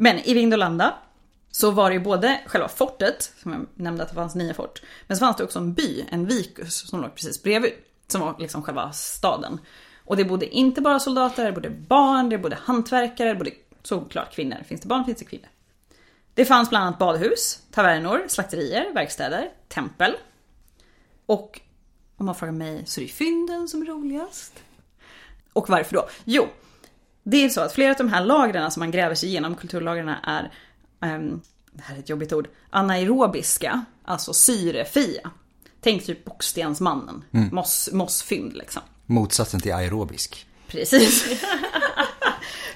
[SPEAKER 1] Men i Vindolanda så var det ju både själva fortet, som jag nämnde att det fanns nio fort, men så fanns det också en by, en vikus, som låg precis bredvid. Som var liksom själva staden. Och det bodde inte bara soldater, det bodde barn, det bodde hantverkare, det bodde såklart kvinnor. Finns det barn finns det kvinnor. Det fanns bland annat badhus, tavernor, slakterier, verkstäder, tempel. Och om man frågar mig så är det fynden som är roligast. Och varför då? Jo, det är så att flera av de här lagren som man gräver sig igenom, kulturlagren, är, ehm, det här är ett jobbigt ord, anaerobiska, alltså syrefria. Tänk typ Bockstensmannen, moss, mossfynd liksom.
[SPEAKER 2] Motsatsen till aerobisk.
[SPEAKER 1] Precis.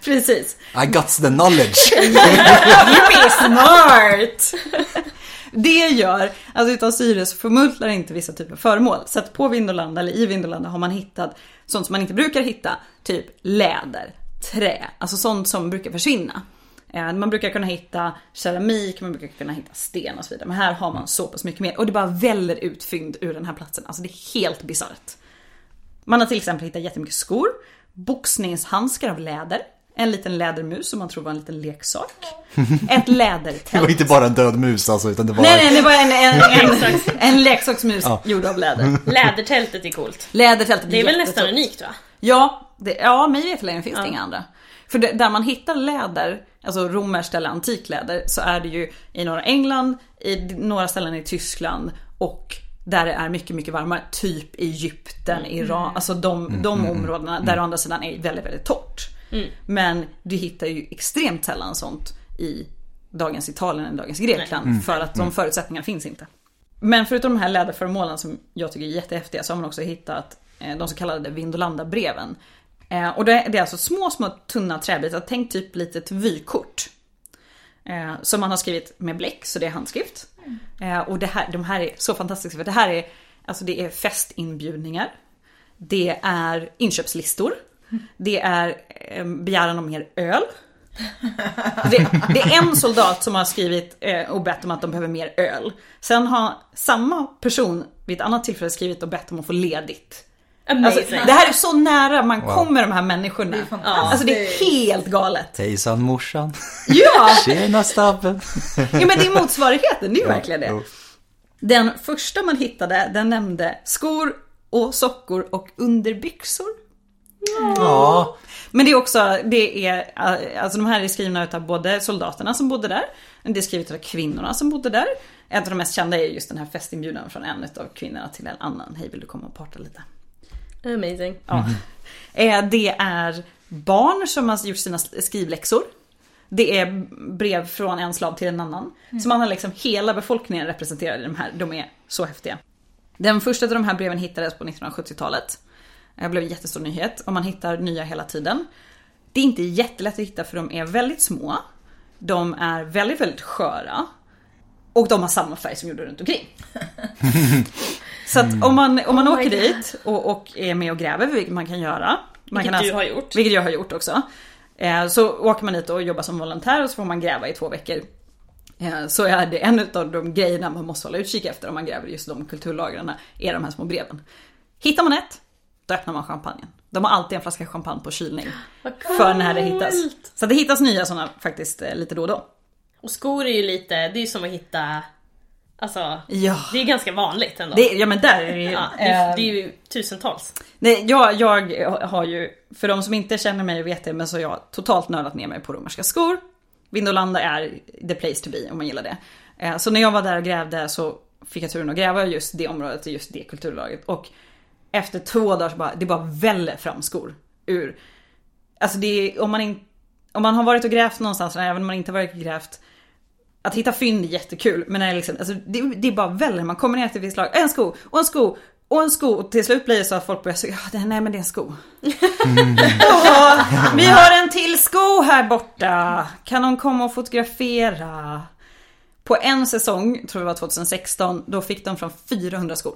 [SPEAKER 1] Precis.
[SPEAKER 2] I got the knowledge.
[SPEAKER 1] Yippee, smart! Det gör att utan syre så förmultnar inte vissa typer av föremål. Så att på Vindolanda, eller i Vindolanda, har man hittat sånt som man inte brukar hitta. Typ läder, trä, alltså sånt som brukar försvinna. Eh, Man brukar kunna hitta keramik, man brukar kunna hitta sten och så vidare. Men här har man så pass mycket mer. Och det bara väller ut fynd ur den här platsen. Alltså det är helt bisarrt. Man har till exempel hittat jättemycket skor, boxningshandskar av läder, en liten lädermus som man tror var en liten leksak, ett
[SPEAKER 2] Det var
[SPEAKER 1] lädertält.
[SPEAKER 2] inte bara en död mus alltså, utan det var...
[SPEAKER 1] Nej, nej, det var en, en, en, en leksaksmus gjord av läder.
[SPEAKER 3] Lädertältet är coolt.
[SPEAKER 1] Lädertältet
[SPEAKER 3] Det är väl nästan unikt va?
[SPEAKER 1] Ja, det, ja mig veterligen finns det inga andra. För det, där man hittar läder, alltså romerskt eller antikläder, så är det ju i norra England, i några ställen i Tyskland och där det är mycket, mycket varmare. Typ Egypten, Iran, alltså de, de områdena där å andra sidan är väldigt, väldigt torrt. Men du hittar ju extremt sällan sånt i dagens Italien eller dagens Grekland för att de förutsättningarna finns inte. Men förutom de här läderföremålen som jag tycker är jättehäftiga så har man också hittat eh, de så kallade Vindolanda-breven. Eh, Och det det är alltså små, små tunna träbitar, tänk typ litet vykort. Eh, Som man har skrivit med bläck, så det är handskrift. Eh, Och det här, de här är så fantastiska för det här är, alltså det är festinbjudningar. Det är inköpslistor. Det är eh, begäran om mer öl. Det, det är en soldat som har skrivit eh, och bett om att de behöver mer öl. Sen har samma person vid ett annat tillfälle skrivit och bett om att få ledigt. Alltså, det här är så nära man kommer de här människorna.
[SPEAKER 4] Det är fantastiskt.
[SPEAKER 1] Alltså det är helt galet.
[SPEAKER 2] Hejsan morsan.
[SPEAKER 1] Ja!
[SPEAKER 2] Tjena stabben.
[SPEAKER 1] ja men det är motsvarigheten, det är ju verkligen det.
[SPEAKER 2] jo.
[SPEAKER 1] Den första man hittade, den nämnde skor och sockor och underbyxor.
[SPEAKER 2] Ja.
[SPEAKER 1] Men det är också, det är, alltså de här är skrivna utav både soldaterna som bodde där, det är skrivet av kvinnorna som bodde där. Ett av de mest kända är just den här festinbjudan från en av kvinnorna till en annan. Hej vill du komma och parta lite?
[SPEAKER 3] Amazing.
[SPEAKER 1] Ja. Eh, Det är barn som har gjort sina skrivläxor. Det är brev från en slav till en annan. Så man har liksom hela befolkningen representerad i de här. De är så häftiga. Den första av de här breven hittades på 1970-talet. Det blev en jättestor nyhet och man hittar nya hela tiden. Det är inte jättelätt att hitta för de är väldigt små. De är väldigt, väldigt sköra. Och de har samma färg som jorden runt omkring. Så att om man, om man
[SPEAKER 3] Oh
[SPEAKER 1] åker dit och, och är med och gräver, vilket man kan göra. Man
[SPEAKER 3] Vilket
[SPEAKER 1] kan
[SPEAKER 3] du har gjort.
[SPEAKER 1] Vilket jag har gjort också. Eh, Så åker man dit och jobbar som volontär och så får man gräva i två veckor. Eh, Så är det en av de grejerna man måste hålla utkik efter om man gräver just de kulturlagren, är de här små breven. Hittar man ett, då öppnar man champagnen. De har alltid en flaska champagne på kylning. För när det hittas. Så det hittas nya sådana faktiskt eh, lite då och då.
[SPEAKER 3] Och skor är ju lite, det är ju som att hitta, alltså,
[SPEAKER 1] Ja.
[SPEAKER 3] det är ganska vanligt ändå.
[SPEAKER 1] Det, ja men där är det ju...
[SPEAKER 3] ja, det, är-
[SPEAKER 1] eh,
[SPEAKER 3] det är ju tusentals.
[SPEAKER 1] Nej, jag, jag har ju, för de som inte känner mig och vet det, men så har jag totalt nördat ner mig på romerska skor. Vindolanda är the place to be om man gillar det. Eh, Så när jag var där och grävde så fick jag turen att gräva just det området och just det kulturlagret. Och efter två dagar så bara, det bara väller fram skor ur. Alltså det är, om man, in, om man har varit och grävt någonstans, även om man inte har varit och grävt, att hitta fynd är jättekul, men det, liksom, alltså, det, det är bara väller. Man kommer ner till ett visst lag, en sko, och en sko, och en sko. Och till slut blir det så att folk börjar säga, ja, det- nej men det är en sko. Ja, vi har en till sko här borta. Kan någon komma och fotografera? På en säsong, tror jag det var 2016, då fick de från 400 skor.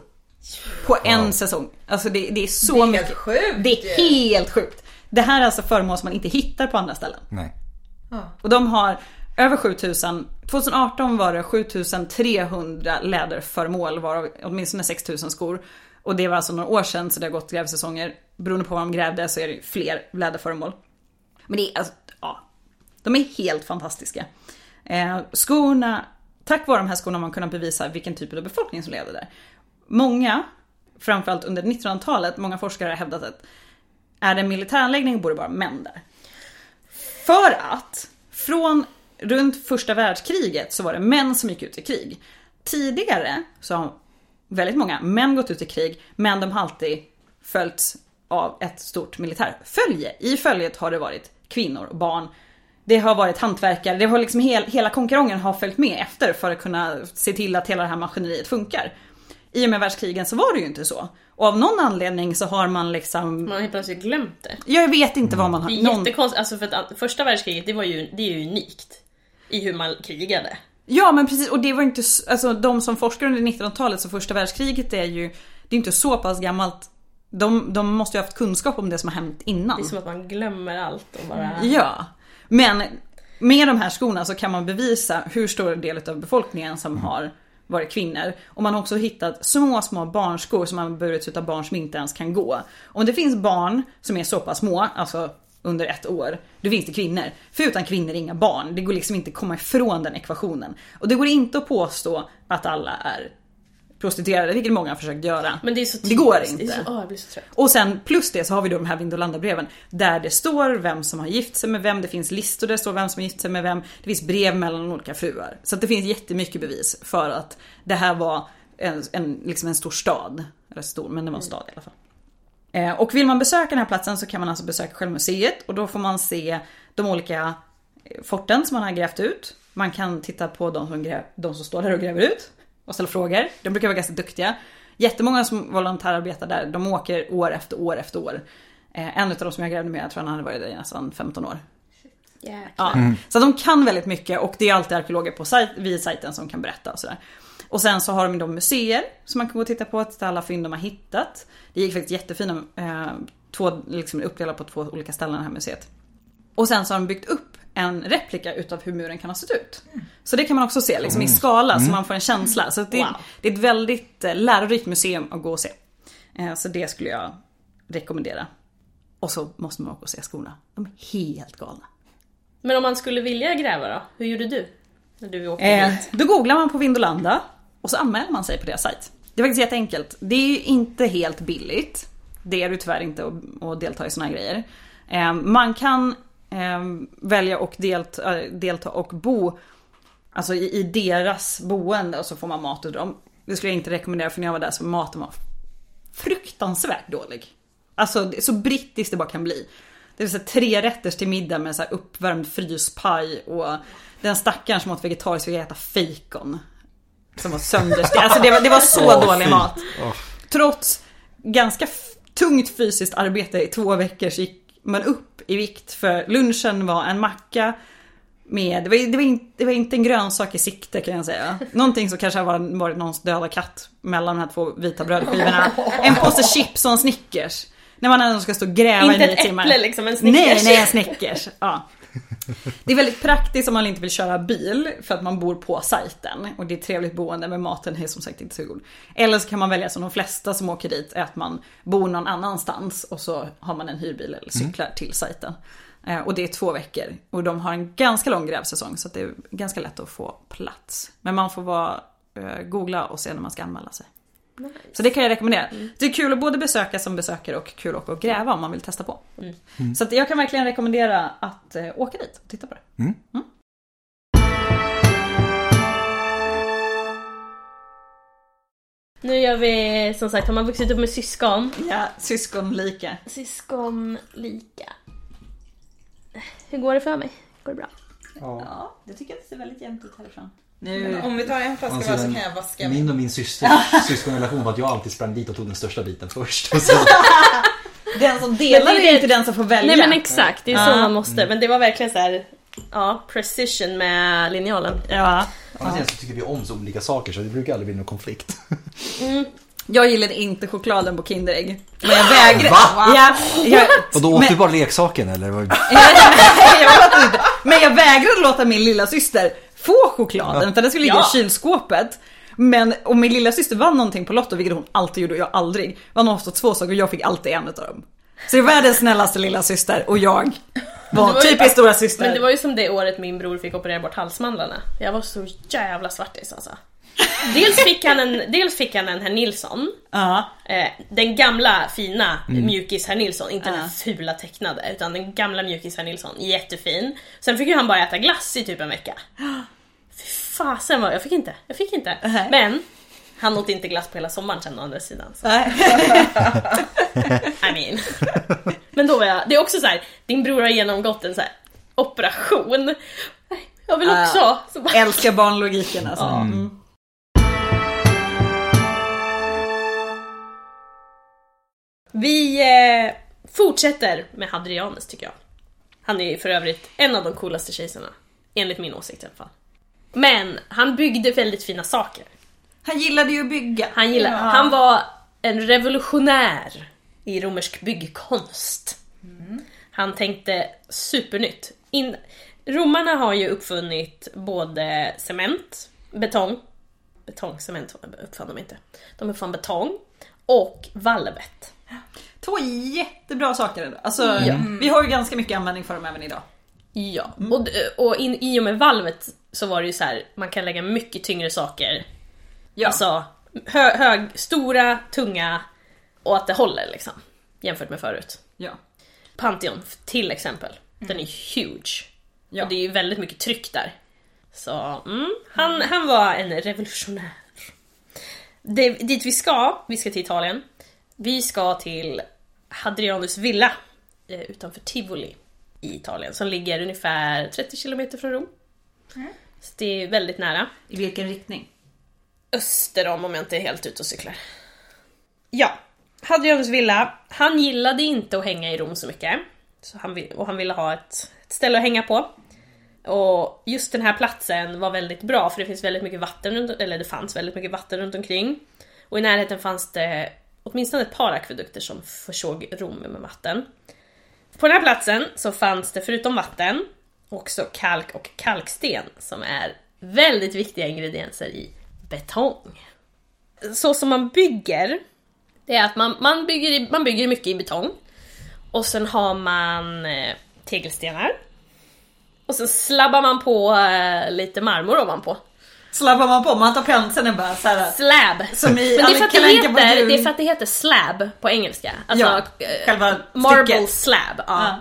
[SPEAKER 1] På en säsong. Alltså det, det är så
[SPEAKER 4] Det är helt
[SPEAKER 1] mycket.
[SPEAKER 4] sjukt
[SPEAKER 1] Det är helt sjukt. Det här är alltså föremål som man inte hittar på andra ställen.
[SPEAKER 2] Nej.
[SPEAKER 1] Och de har över 7000, 2018 var det 7300 läderföremål varav åtminstone 6000 skor. Och det var alltså några år sedan så det har gått grävsäsonger. Beroende på vad de grävde så är det fler läderföremål. Men det är alltså, ja. De är helt fantastiska. Eh, skorna, tack vare de här skorna har man kunnat bevisa vilken typ av befolkning som levde där. Många, framförallt under 1900-talet, många forskare har hävdat att är det en militäranläggning bor det bara män där. För att från runt första världskriget så var det män som gick ut i krig. Tidigare så har väldigt många män gått ut i krig men de har alltid följts av ett stort militärfölje. I följet har det varit kvinnor och barn. Det har varit hantverkare, det har liksom hel, hela konkarongen har följt med efter för att kunna se till att hela det här maskineriet funkar. i och med världskrigen så var det ju inte så. Och av någon anledning så har man liksom,
[SPEAKER 3] Man har helt plötsligt glömt det.
[SPEAKER 1] jag vet inte vad man har...
[SPEAKER 3] Det är
[SPEAKER 1] någon-
[SPEAKER 3] jättekonstigt, alltså för att första världskriget det var ju, det är ju unikt. I hur man krigade.
[SPEAKER 1] Ja men precis och det var inte, alltså de som forskar under 1900-talet så första världskriget är ju, det är inte så pass gammalt. De, de måste ju ha haft kunskap om det som har hänt innan.
[SPEAKER 3] Det är som att man glömmer allt och bara...
[SPEAKER 1] Ja. Men med de här skorna så kan man bevisa hur stor del av befolkningen som har varit kvinnor. Och man har också hittat små, små barnskor som har burits utav barn som inte ens kan gå. Om det finns barn som är så pass små, alltså under ett år, då finns det kvinnor. För utan kvinnor inga barn. Det går liksom inte att komma ifrån den ekvationen. Och det går inte att påstå att alla är prostituerade, vilket många har försökt göra.
[SPEAKER 3] Men det är så
[SPEAKER 1] Det går inte.
[SPEAKER 3] Det så, blir så.
[SPEAKER 1] Och sen plus det så har vi då de här Vindolanda-breven där det står vem som har gift sig med vem, det finns listor där det står vem som har gift sig med vem, det finns brev mellan olika fruar. Så det finns jättemycket bevis för att det här var en, en, liksom en stor stad. Eller stor, men det var en stad i alla fall. Eh, och vill man besöka den här platsen så kan man alltså besöka själva museet och då får man se de olika eh, forten som man har grävt ut. Man kan titta på de som, gräv, de som står där och gräver ut och ställa frågor. De brukar vara ganska duktiga. Jättemånga som volontärarbetar där, de åker år efter år efter år. Eh, en av de som jag grävde med, jag tror han hade varit där i nästan 15 år.
[SPEAKER 3] Jäklar.
[SPEAKER 1] Ja. Så de kan väldigt mycket och det är alltid arkeologer på sajt, vid sajten som kan berätta och sådär. Och sen så har de då museer som man kan gå och titta på, titta alla fynd de har hittat. Det gick faktiskt jättefina, eh, två, liksom uppdelat på två olika ställen det här museet. Och sen så har de byggt upp en replika utav hur muren kan ha sett ut. Så det kan man också se liksom i skala så man får en känsla. Så det,
[SPEAKER 3] Wow.
[SPEAKER 1] det är ett väldigt eh, lärorikt museum att gå och se. Eh, så det skulle jag rekommendera. Och så måste man åka och se skorna. De är helt galna.
[SPEAKER 3] Men om man skulle vilja gräva då? Hur gjorde du? När du åkte
[SPEAKER 1] Eh,
[SPEAKER 3] dit?
[SPEAKER 1] då googlar man på Vindolanda och så anmäler man sig på deras sajt. Det är faktiskt jätteenkelt. Det är ju inte helt billigt. Det är det tyvärr inte att, delta i såna här grejer. Ehm, man kan ehm, välja och delta, eh, delta och bo alltså i, deras boende och så får man mat ur dem. Det skulle jag inte rekommendera för när jag var där så maten var fruktansvärt dålig. Alltså så brittiskt det bara kan bli. Det vill säga tre rätters till middag med så här uppvärmd fryspaj och den stackaren som åt vegetariskt fick äta fejkon. Som var sönderstekt. Alltså det var, det var så
[SPEAKER 2] Åh,
[SPEAKER 1] dålig
[SPEAKER 2] fy.
[SPEAKER 1] mat. Trots ganska tungt fysiskt arbete i två veckor så gick man upp i vikt. För lunchen var en macka med, det var, det var, inte, det var inte en grönsak i sikte kan jag säga. Någonting som kanske har varit, någons döda katt mellan de här två vita brödskivorna. En påse chips och en Snickers. När man ändå ska stå och gräva
[SPEAKER 3] Inte
[SPEAKER 1] i nio
[SPEAKER 3] ett
[SPEAKER 1] timmar.
[SPEAKER 3] äpple liksom, en Snickers.
[SPEAKER 1] Nej, nej en Snickers. Ja. Det är väldigt praktiskt om man inte vill köra bil för att man bor på sajten och det är trevligt boende men maten är som sagt inte så god. Eller så kan man välja som de flesta som åker dit är att man bor någon annanstans och så har man en hyrbil eller cyklar till sajten. Eh, Och det är två veckor och de har en ganska lång grävsäsong så det är ganska lätt att få plats. Men man får vara, eh, googla och se när man ska anmäla sig. Så det kan jag rekommendera. Det är kul att både besöka som besökare och kul att åka och gräva om man vill testa på. Så att jag kan verkligen rekommendera att eh, åka dit och titta på det.
[SPEAKER 3] Nu gör vi, som sagt, har man vuxit upp med syskon.
[SPEAKER 1] Ja, syskonlika.
[SPEAKER 3] Syskonlika. Hur går det för mig? Går det bra?
[SPEAKER 1] Ja, det tycker jag det ser väldigt jämnt ut härifrån. Nu,
[SPEAKER 4] Om vi tar en flaska var så kan jag vaska
[SPEAKER 2] Min och min systers syskonrelation var att jag alltid sprang dit och tog den största biten först.
[SPEAKER 1] Den som delar är inte den som får välja.
[SPEAKER 3] Nej men exakt, det är så
[SPEAKER 1] Ja.
[SPEAKER 3] man måste. Men det var verkligen så här, ja, precision med linjalen.
[SPEAKER 1] Ja.
[SPEAKER 2] ja. Sen så tycker vi om så olika saker så det brukar aldrig bli någon konflikt.
[SPEAKER 1] Jag gillade inte chokladen på Kinderägg. Men jag vägrade.
[SPEAKER 2] Va?
[SPEAKER 1] Ja, jag,
[SPEAKER 2] Och då åt
[SPEAKER 1] men,
[SPEAKER 2] du bara leksaken eller?
[SPEAKER 1] Jag inte. Men jag vägrade låta min lilla syster få chokladen utan den skulle ligga
[SPEAKER 3] Ja.
[SPEAKER 1] i kylskåpet. Men om min lilla syster vann någonting på Lotto, vilket hon alltid gjorde och jag aldrig, vann hon ofta två saker och jag fick alltid en utav dem. Så jag är världens snällaste lilla syster och jag var,
[SPEAKER 3] Det var
[SPEAKER 1] typiskt stora syster.
[SPEAKER 3] Men det var ju som det året min bror fick operera bort halsmandlarna. Jag var så jävla svartis alltså. Dels fick han en, dels fick han en herr Nilsson.
[SPEAKER 1] Ja.
[SPEAKER 3] Eh, den gamla fina
[SPEAKER 2] Mm.
[SPEAKER 3] mjukis herr Nilsson, inte
[SPEAKER 1] Ja.
[SPEAKER 3] den fula tecknade utan den gamla mjukis herr Nilsson, jättefin. Sen fick ju han bara äta glass i typ en vecka. Fasen vad, jag fick inte, jag fick inte.
[SPEAKER 1] Nej.
[SPEAKER 3] Men han åt inte glass på hela sommaren sen å andra sidan. Så,
[SPEAKER 1] Nej.
[SPEAKER 3] I mean. Men då var jag, det är också så här, din bror har genomgått en så här operation. Jag vill också. Så bara,
[SPEAKER 1] Älskar barnlogiken alltså. Mm.
[SPEAKER 3] Vi eh, fortsätter med Hadrianus tycker jag. Han är för övrigt en av de coolaste kejsarna. Enligt min åsikt i alla fall. Men han byggde väldigt fina saker.
[SPEAKER 1] Han gillade ju att bygga.
[SPEAKER 3] Han, gillade, han var en revolutionär i romersk byggkonst. Han tänkte supernytt. In, romarna har ju uppfunnit både cement, betong, betong, cement uppfann de inte. De uppfann betong och valvet.
[SPEAKER 1] Två jättebra saker. Alltså, vi har ju ganska mycket användning för dem även idag.
[SPEAKER 3] Ja, och, och in, i och med valvet så var det ju så här, man kan lägga mycket tyngre saker.
[SPEAKER 1] Ja.
[SPEAKER 3] Alltså, hö, hög, stora, tunga och att det håller liksom. Jämfört med förut.
[SPEAKER 1] ja.
[SPEAKER 3] Pantheon till exempel, den är huge.
[SPEAKER 1] Ja.
[SPEAKER 3] Och det är ju väldigt mycket tryck där. Så, mm, han, han var en revolutionär. Det, dit vi ska, vi ska till Italien. Vi ska till Hadrianus villa eh, utanför Tivoli i Italien som ligger ungefär 30 km från Rom. Så det är väldigt nära.
[SPEAKER 1] I vilken riktning?
[SPEAKER 3] Öster om, om jag inte är helt ute och cyklar. Ja, Hadrianus villa. Han gillade inte att hänga i Rom så mycket. Så han, vill- och han ville ha ett, ett ställe att hänga på. Och just den här platsen var väldigt bra för det finns väldigt mycket vatten runt, eller det fanns väldigt mycket vatten runt omkring. Och i närheten fanns det åtminstone ett par akvedukter som försåg Rom med vatten. På den här platsen så fanns det förutom vatten också kalk och kalksten som är väldigt viktiga ingredienser i betong. Så som man bygger, det är att man, man, bygger, i, man bygger mycket i betong. Och sen har man eh, tegelstenar. Och sen slabbar man på eh, lite marmor ovanpå.
[SPEAKER 1] Slabbar man på, man tar penseln och bara såhär.
[SPEAKER 3] Slab!
[SPEAKER 1] Som i
[SPEAKER 3] Men det är, för att det, heter, det är för att det heter slab på engelska. Alltså,
[SPEAKER 1] Ja,
[SPEAKER 3] eh,
[SPEAKER 1] själva
[SPEAKER 3] marble
[SPEAKER 1] stycket.
[SPEAKER 3] slab. Ja.
[SPEAKER 1] Ja.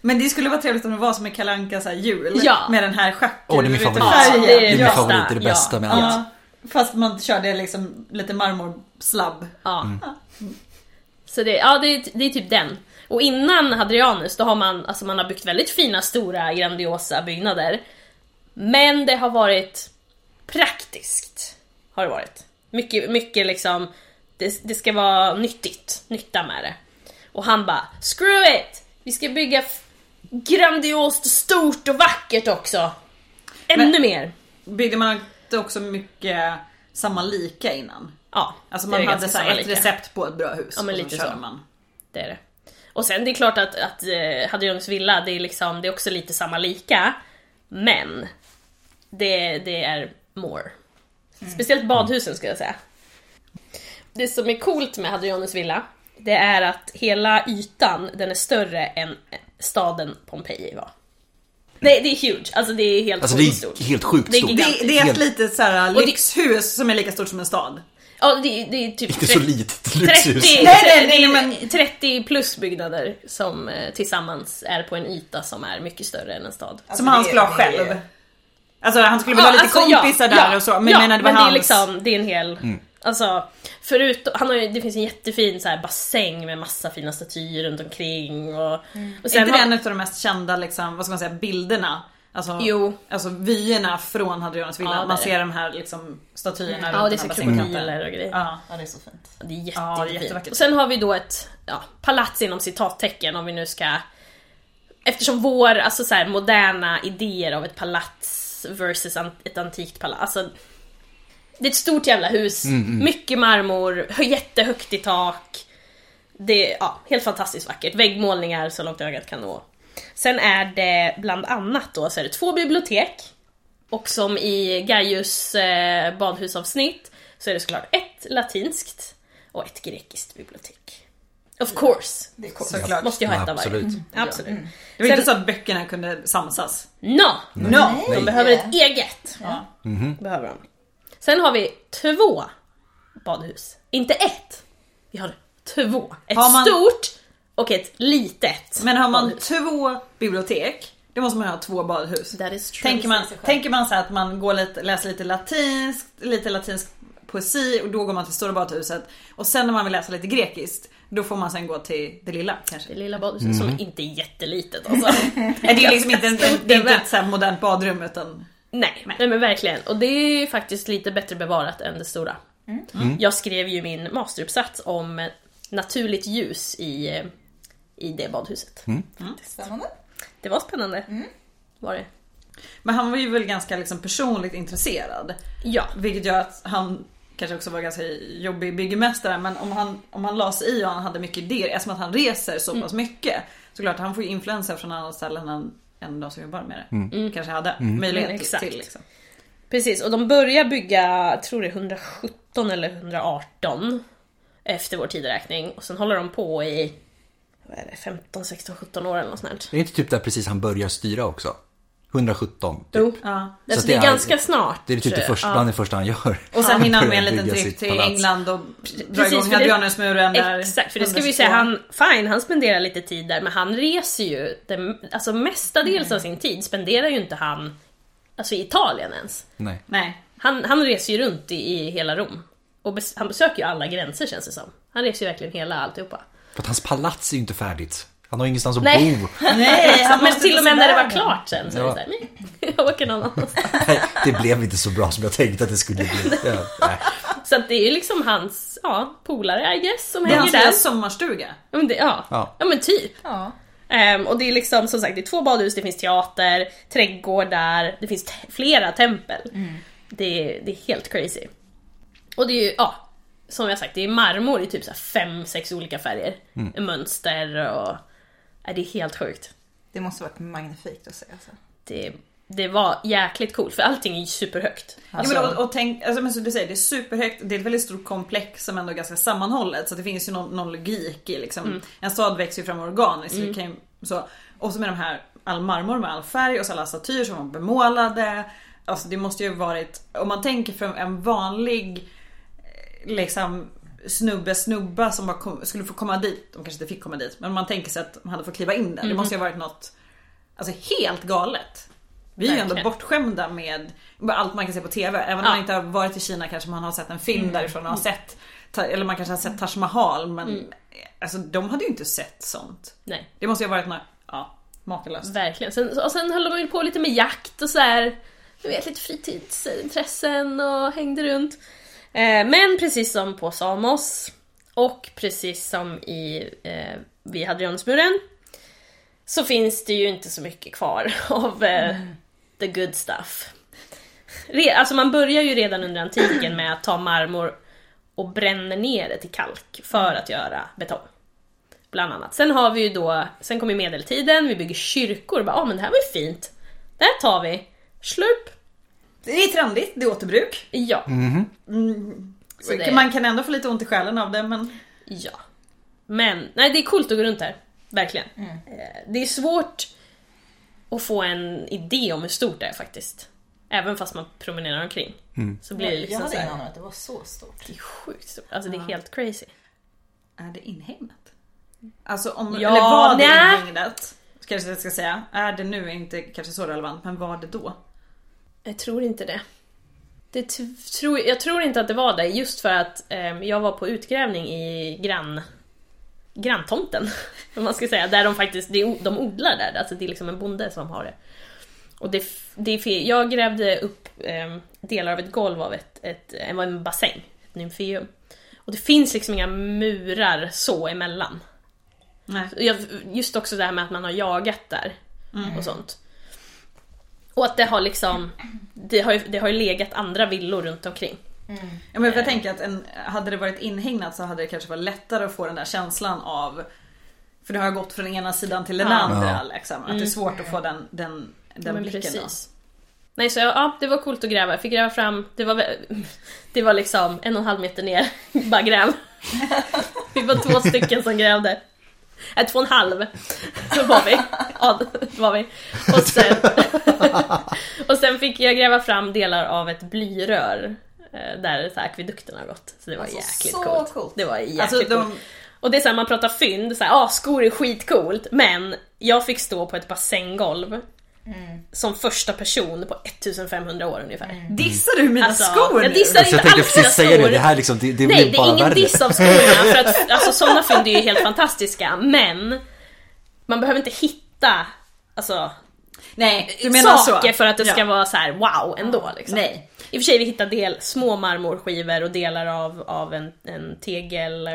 [SPEAKER 1] Men det skulle vara trevligt om det var som i Kalle Anka så här jul.
[SPEAKER 3] Ja.
[SPEAKER 1] Med den här schacken.
[SPEAKER 2] Åh, det är min favorit.
[SPEAKER 3] Ja, det är
[SPEAKER 2] Det är min
[SPEAKER 3] bästa.
[SPEAKER 2] favorit, det är det
[SPEAKER 3] Ja.
[SPEAKER 2] bästa med allt.
[SPEAKER 1] Ja. Fast man körde liksom lite marmorslabb.
[SPEAKER 3] Ja. Så det, ja, det, är, det är typ den. Och innan Hadrianus, då har man, alltså man har byggt väldigt fina, stora, grandiosa byggnader. Men det har varit praktiskt. Har det varit. Mycket, mycket liksom, det, det ska vara nyttigt, nytta med det. Och han bara, screw it! Vi ska bygga grandiost, stort och vackert också. Ännu
[SPEAKER 1] Men-
[SPEAKER 3] mer.
[SPEAKER 1] Byggde man inte också mycket samma lika innan?
[SPEAKER 3] Ja,
[SPEAKER 1] Alltså man hade så ett recept på ett bra hus.
[SPEAKER 3] Ja, men
[SPEAKER 1] och
[SPEAKER 3] lite så.
[SPEAKER 1] Man.
[SPEAKER 3] Det är det. Och sen det är klart att, att eh, Hadrianus villa, det är liksom, det är också lite samma lika. Men det, det är more. Speciellt badhusen skulle jag säga. Det som är coolt med Hadrianus villa, det är att hela ytan, den är större än staden Pompeji var. Nej, det är huge. Alltså det är helt
[SPEAKER 2] Alltså det
[SPEAKER 3] stort.
[SPEAKER 2] är helt sjukt
[SPEAKER 3] Det är
[SPEAKER 2] stort.
[SPEAKER 1] Det, det är ett
[SPEAKER 2] Helt-
[SPEAKER 1] litet så här
[SPEAKER 3] det-
[SPEAKER 1] lyxhus som är lika stort som en stad.
[SPEAKER 3] Ja, det, det är typ
[SPEAKER 2] Inte så
[SPEAKER 3] 30
[SPEAKER 2] litet
[SPEAKER 3] 30,
[SPEAKER 2] lyxhus.
[SPEAKER 1] Nej, nej, nej,
[SPEAKER 3] det är
[SPEAKER 1] men-
[SPEAKER 3] 30 plus byggnader som eh, tillsammans är på en yta som är mycket större än en stad.
[SPEAKER 1] som han skulle ha
[SPEAKER 4] det är-
[SPEAKER 1] själv. Alltså han skulle vilja ha lite
[SPEAKER 3] alltså, ja,
[SPEAKER 1] kompisar där
[SPEAKER 3] ja,
[SPEAKER 1] och så. Men
[SPEAKER 3] ja,
[SPEAKER 1] menar det var
[SPEAKER 3] men det är
[SPEAKER 1] hans.
[SPEAKER 3] liksom, det är en hel... Alltså, förut, han har ju, det finns en jättefin så här, bassäng med massa fina statyer runt omkring och... och
[SPEAKER 1] Är
[SPEAKER 3] sen
[SPEAKER 1] inte
[SPEAKER 3] har,
[SPEAKER 1] det en av de mest kända liksom, vad ska man säga, bilderna? Alltså,
[SPEAKER 3] Jo.
[SPEAKER 1] alltså vyerna från Hadrianus villa.
[SPEAKER 3] Ja,
[SPEAKER 1] Man
[SPEAKER 3] är
[SPEAKER 1] ser de här liksom, statyerna
[SPEAKER 3] Ja, och det är
[SPEAKER 1] den
[SPEAKER 3] så
[SPEAKER 1] här bassängen.
[SPEAKER 3] krokodiler och grejer.
[SPEAKER 1] Ja.
[SPEAKER 4] Ja, det är så fint.
[SPEAKER 3] Det är, jätte,
[SPEAKER 1] Ja, det är
[SPEAKER 3] jättefint.
[SPEAKER 1] jättevackert.
[SPEAKER 3] Och sen har vi då ett ja, palats inom citattecken om vi nu ska... Eftersom vår, alltså så här, moderna idéer av ett palats versus ett antikt palats. Alltså, det är ett stort jävla hus, mycket marmor, hö- jättehögt i tak. Det är ja, helt fantastiskt vackert. Väggmålningar så långt ögat kan nå. Sen är det bland annat då så är det två bibliotek. Och som i Gaius eh, badhusavsnitt så är det såklart ett latinskt och ett grekiskt bibliotek. Of course!
[SPEAKER 4] Det.
[SPEAKER 1] Såklart.
[SPEAKER 3] Måste ju ha ett av varje.
[SPEAKER 2] Absolut.
[SPEAKER 3] Absolut.
[SPEAKER 1] Det var
[SPEAKER 3] Sen-
[SPEAKER 1] inte så att böckerna kunde samsas.
[SPEAKER 3] No!
[SPEAKER 1] No.
[SPEAKER 3] De behöver ett eget.
[SPEAKER 1] Ja.
[SPEAKER 3] Behöver de. Sen har vi två badhus. Inte ett. Vi har två. Ett
[SPEAKER 1] Har man-
[SPEAKER 3] stort och ett litet
[SPEAKER 1] Men har man
[SPEAKER 3] badhus.
[SPEAKER 1] två bibliotek, då måste man ha två badhus.
[SPEAKER 3] That is true.
[SPEAKER 1] Tänker man, tänker man så här att man går lite, läser lite latinskt, lite latinsk poesi och då går man till stora badhuset. Och sen när man vill läsa lite grekiskt, då får man sen gå till det lilla kanske.
[SPEAKER 3] Det lilla badhuset som inte är jättelitet alltså.
[SPEAKER 1] Nej, det är liksom inte, en, det är inte ett så här modernt badrum utan...
[SPEAKER 3] Nej, nej men verkligen. Och det är ju faktiskt lite bättre bevarat än det stora. Jag skrev ju min masteruppsats om naturligt ljus i, i det badhuset.
[SPEAKER 4] Spännande.
[SPEAKER 3] Det var spännande. Var det?
[SPEAKER 1] Men han var ju väl ganska liksom personligt intresserad.
[SPEAKER 3] Ja.
[SPEAKER 1] Vilket gör att han kanske också var ganska jobbig byggmästare. Men om han, om han la sig i och han hade mycket idéer, eftersom att han reser så pass mycket. Så klart han får ju influenser från andra ställen än, än de som jobbar med det. Kanske hade möjlighet
[SPEAKER 3] Mm,
[SPEAKER 1] till.
[SPEAKER 3] exakt.
[SPEAKER 1] till liksom.
[SPEAKER 3] Precis, och de börjar bygga, tror det är 117 eller 118 efter vår tideräkning. Och sen håller de på i vad är det, 15, 16, 17 år eller något sånt. här.
[SPEAKER 2] Det är inte typ där precis han börjar styra också? 117. Typ.
[SPEAKER 3] Jo.
[SPEAKER 1] Ja.
[SPEAKER 3] Alltså,
[SPEAKER 2] Så
[SPEAKER 3] det är
[SPEAKER 2] det är-
[SPEAKER 3] ganska snart.
[SPEAKER 2] Det är typ det första,
[SPEAKER 3] Ja.
[SPEAKER 2] bland det första han gör.
[SPEAKER 1] Och sen hinner han med en liten
[SPEAKER 2] sitt
[SPEAKER 1] till. England och dra igång Hadrianusmuren där.
[SPEAKER 3] Exakt, för det ska vi
[SPEAKER 1] 122.
[SPEAKER 3] säga, han, fine, han spenderar lite tid där, men han reser ju, den, alltså mestadels av sin tid spenderar ju inte han alltså i Italien ens.
[SPEAKER 2] Nej.
[SPEAKER 1] Nej.
[SPEAKER 3] Han, han reser ju runt i, i hela Rom. Och bes, han besöker ju alla gränser känns det som. Han reser ju verkligen hela alltihopa.
[SPEAKER 2] För att hans palats är ju inte färdigt. Han har ingenstans att
[SPEAKER 3] Nej.
[SPEAKER 2] bo.
[SPEAKER 1] Nej, han
[SPEAKER 3] Men till och med
[SPEAKER 1] se
[SPEAKER 3] när det var klart sen så är det
[SPEAKER 2] Ja.
[SPEAKER 3] såhär, nej, jag åker någon annanstans.
[SPEAKER 2] Nej, det blev inte så bra som jag tänkte att det skulle bli. Ja.
[SPEAKER 3] Så att det är ju liksom hans, ja, polare I guess som
[SPEAKER 1] Det är
[SPEAKER 3] hänger
[SPEAKER 1] hans
[SPEAKER 3] där.
[SPEAKER 1] lilla sommarstuga.
[SPEAKER 3] Ja men, det, ja.
[SPEAKER 2] Ja.
[SPEAKER 3] ja men typ.
[SPEAKER 4] Ja.
[SPEAKER 3] Ehm, och det är liksom som sagt, det är två badhus, det finns teater, trädgårdar, det finns te- flera tempel. Det, är, det är helt crazy. Och det är ju, ja, som jag sagt, det är marmor i typ så här fem, sex olika färger. Mönster och... Ja, det är helt sjukt.
[SPEAKER 4] Det måste varit magnifikt att se. Alltså.
[SPEAKER 3] Det, det var jäkligt coolt, för allting är ju superhögt. Alltså,
[SPEAKER 1] ja, men och, och tänk, alltså, men som du säger, det är superhögt, det är ett väldigt stort komplex som ändå är ganska sammanhållet. Så det finns ju någon, någon logik i liksom. En stad växer ju fram organiskt. så det Kan så, och så med de här, all marmor med all färg och så alla statyer som var bemålade. Alltså det måste ju varit, om man tänker för en vanlig eh, liksom snubbe, snubba som kom, skulle få komma dit. De kanske inte fick komma dit. Men man tänker sig att de hade fått kliva in där. Det måste ju ha varit något alltså helt galet. Vi är ju ändå bortskämda med allt man kan se på TV. Även om
[SPEAKER 3] Ja.
[SPEAKER 1] man inte har varit i Kina kanske man har sett en film därifrån och har sett ta- eller man kanske har sett Taj Mahal men alltså de hade ju inte sett sånt.
[SPEAKER 3] Nej,
[SPEAKER 1] Det måste ju ha varit något, ja, makalöst.
[SPEAKER 3] verkligen. Sen, och sen höll de ju på lite med jakt och så här. Du vet, lite fritidsintressen och hängde runt. Eh, men precis som på Samos och precis som i eh, vid Hadrianusmuren så finns det ju inte så mycket kvar av eh, the good stuff. Re, alltså man börjar ju redan under antiken med att ta marmor och bränner ner det till kalk för att göra betong. Bland annat. Sen har vi ju då, sen kommer medeltiden, vi bygger kyrkor. Ja ah, men det här var ju fint. Det här tar vi. Slurp.
[SPEAKER 1] Det är trendigt, det är återbruk.
[SPEAKER 3] Ja. Så det-
[SPEAKER 1] Man kan ändå få lite ont i själen av det men
[SPEAKER 3] Ja. Men, nej det är coolt att gå runt här. Verkligen. Eh, Det är svårt att få en idé om hur stort det är faktiskt. Även fast man promenerar omkring. Så blir det
[SPEAKER 4] jag
[SPEAKER 3] liksom
[SPEAKER 4] hade
[SPEAKER 3] så
[SPEAKER 4] ingen aning om att det var så stort.
[SPEAKER 3] Det är sjukt stort. Alltså det är helt crazy.
[SPEAKER 1] är det inhägnat? Alltså om,
[SPEAKER 3] Ja,
[SPEAKER 1] eller var det
[SPEAKER 3] nej.
[SPEAKER 1] inhägnat? Kanske jag ska säga. Är det nu inte kanske så relevant men var det då?
[SPEAKER 3] Jag tror inte det. det t- tror, jag tror inte att det var det, just för att eh, jag var på utgrävning i grann, granntomten. Om man ska säga, där de faktiskt de odlar där. Alltså det är liksom en bonde som har det. Och det, det. Jag grävde upp eh, delar av ett golv av ett, ett, en, en bassäng, ett nymfeum. Och det finns liksom inga murar så emellan.
[SPEAKER 1] Nej.
[SPEAKER 3] Just också det här med att man har jagat där och sånt. Och att det har liksom, det har, ju, det har ju legat andra villor runt omkring.
[SPEAKER 1] Ja, men jag tänker att en, hade det varit inhägnat så hade det kanske varit lättare att få den där känslan av För det har gått från ena sidan till den
[SPEAKER 3] Ja.
[SPEAKER 1] andra liksom. Att det är svårt att få den, den, den
[SPEAKER 3] Men
[SPEAKER 1] blicken då.
[SPEAKER 3] Nej så jag, ja, det var coolt att gräva. Jag fick gräva fram, det var, det var liksom en och en halv meter ner, bara gräv. Vi var två stycken som grävde. Nej, två och en halv var vi. Ja, var vi. Och sen, och sen fick jag gräva fram delar av ett blyrör eh, där så här akvedukten har gått. Så det var
[SPEAKER 4] Alltså,
[SPEAKER 3] jäkligt
[SPEAKER 4] så
[SPEAKER 3] coolt.
[SPEAKER 4] coolt.
[SPEAKER 3] Det var jäkligt
[SPEAKER 1] Alltså, de-
[SPEAKER 3] coolt. Och det är såhär, man pratar fynd, såhär, ah, skor är skitcoolt, men jag fick stå på ett basänggolv som första person på 1500 år ungefär.
[SPEAKER 1] Dissar du mina
[SPEAKER 3] Alltså,
[SPEAKER 1] skor
[SPEAKER 3] jag
[SPEAKER 1] nu?
[SPEAKER 3] dissar
[SPEAKER 2] Så jag
[SPEAKER 3] inte alls mina
[SPEAKER 2] säga det,
[SPEAKER 3] skor.
[SPEAKER 2] det här liksom, det, det
[SPEAKER 3] Nej,
[SPEAKER 2] blir
[SPEAKER 3] det
[SPEAKER 2] bara
[SPEAKER 3] är ingen
[SPEAKER 2] värre.
[SPEAKER 3] diss av skorna, för att alltså, sådana fynd är ju helt fantastiska, men man behöver inte hitta alltså,
[SPEAKER 1] Nej, du menar
[SPEAKER 3] saker
[SPEAKER 1] så?
[SPEAKER 3] för att det ska
[SPEAKER 1] Ja.
[SPEAKER 3] vara så här wow ändå. Liksom.
[SPEAKER 1] Nej.
[SPEAKER 3] I och för sig, vi hittade del, små marmorskivor och delar av, av en, en tegel...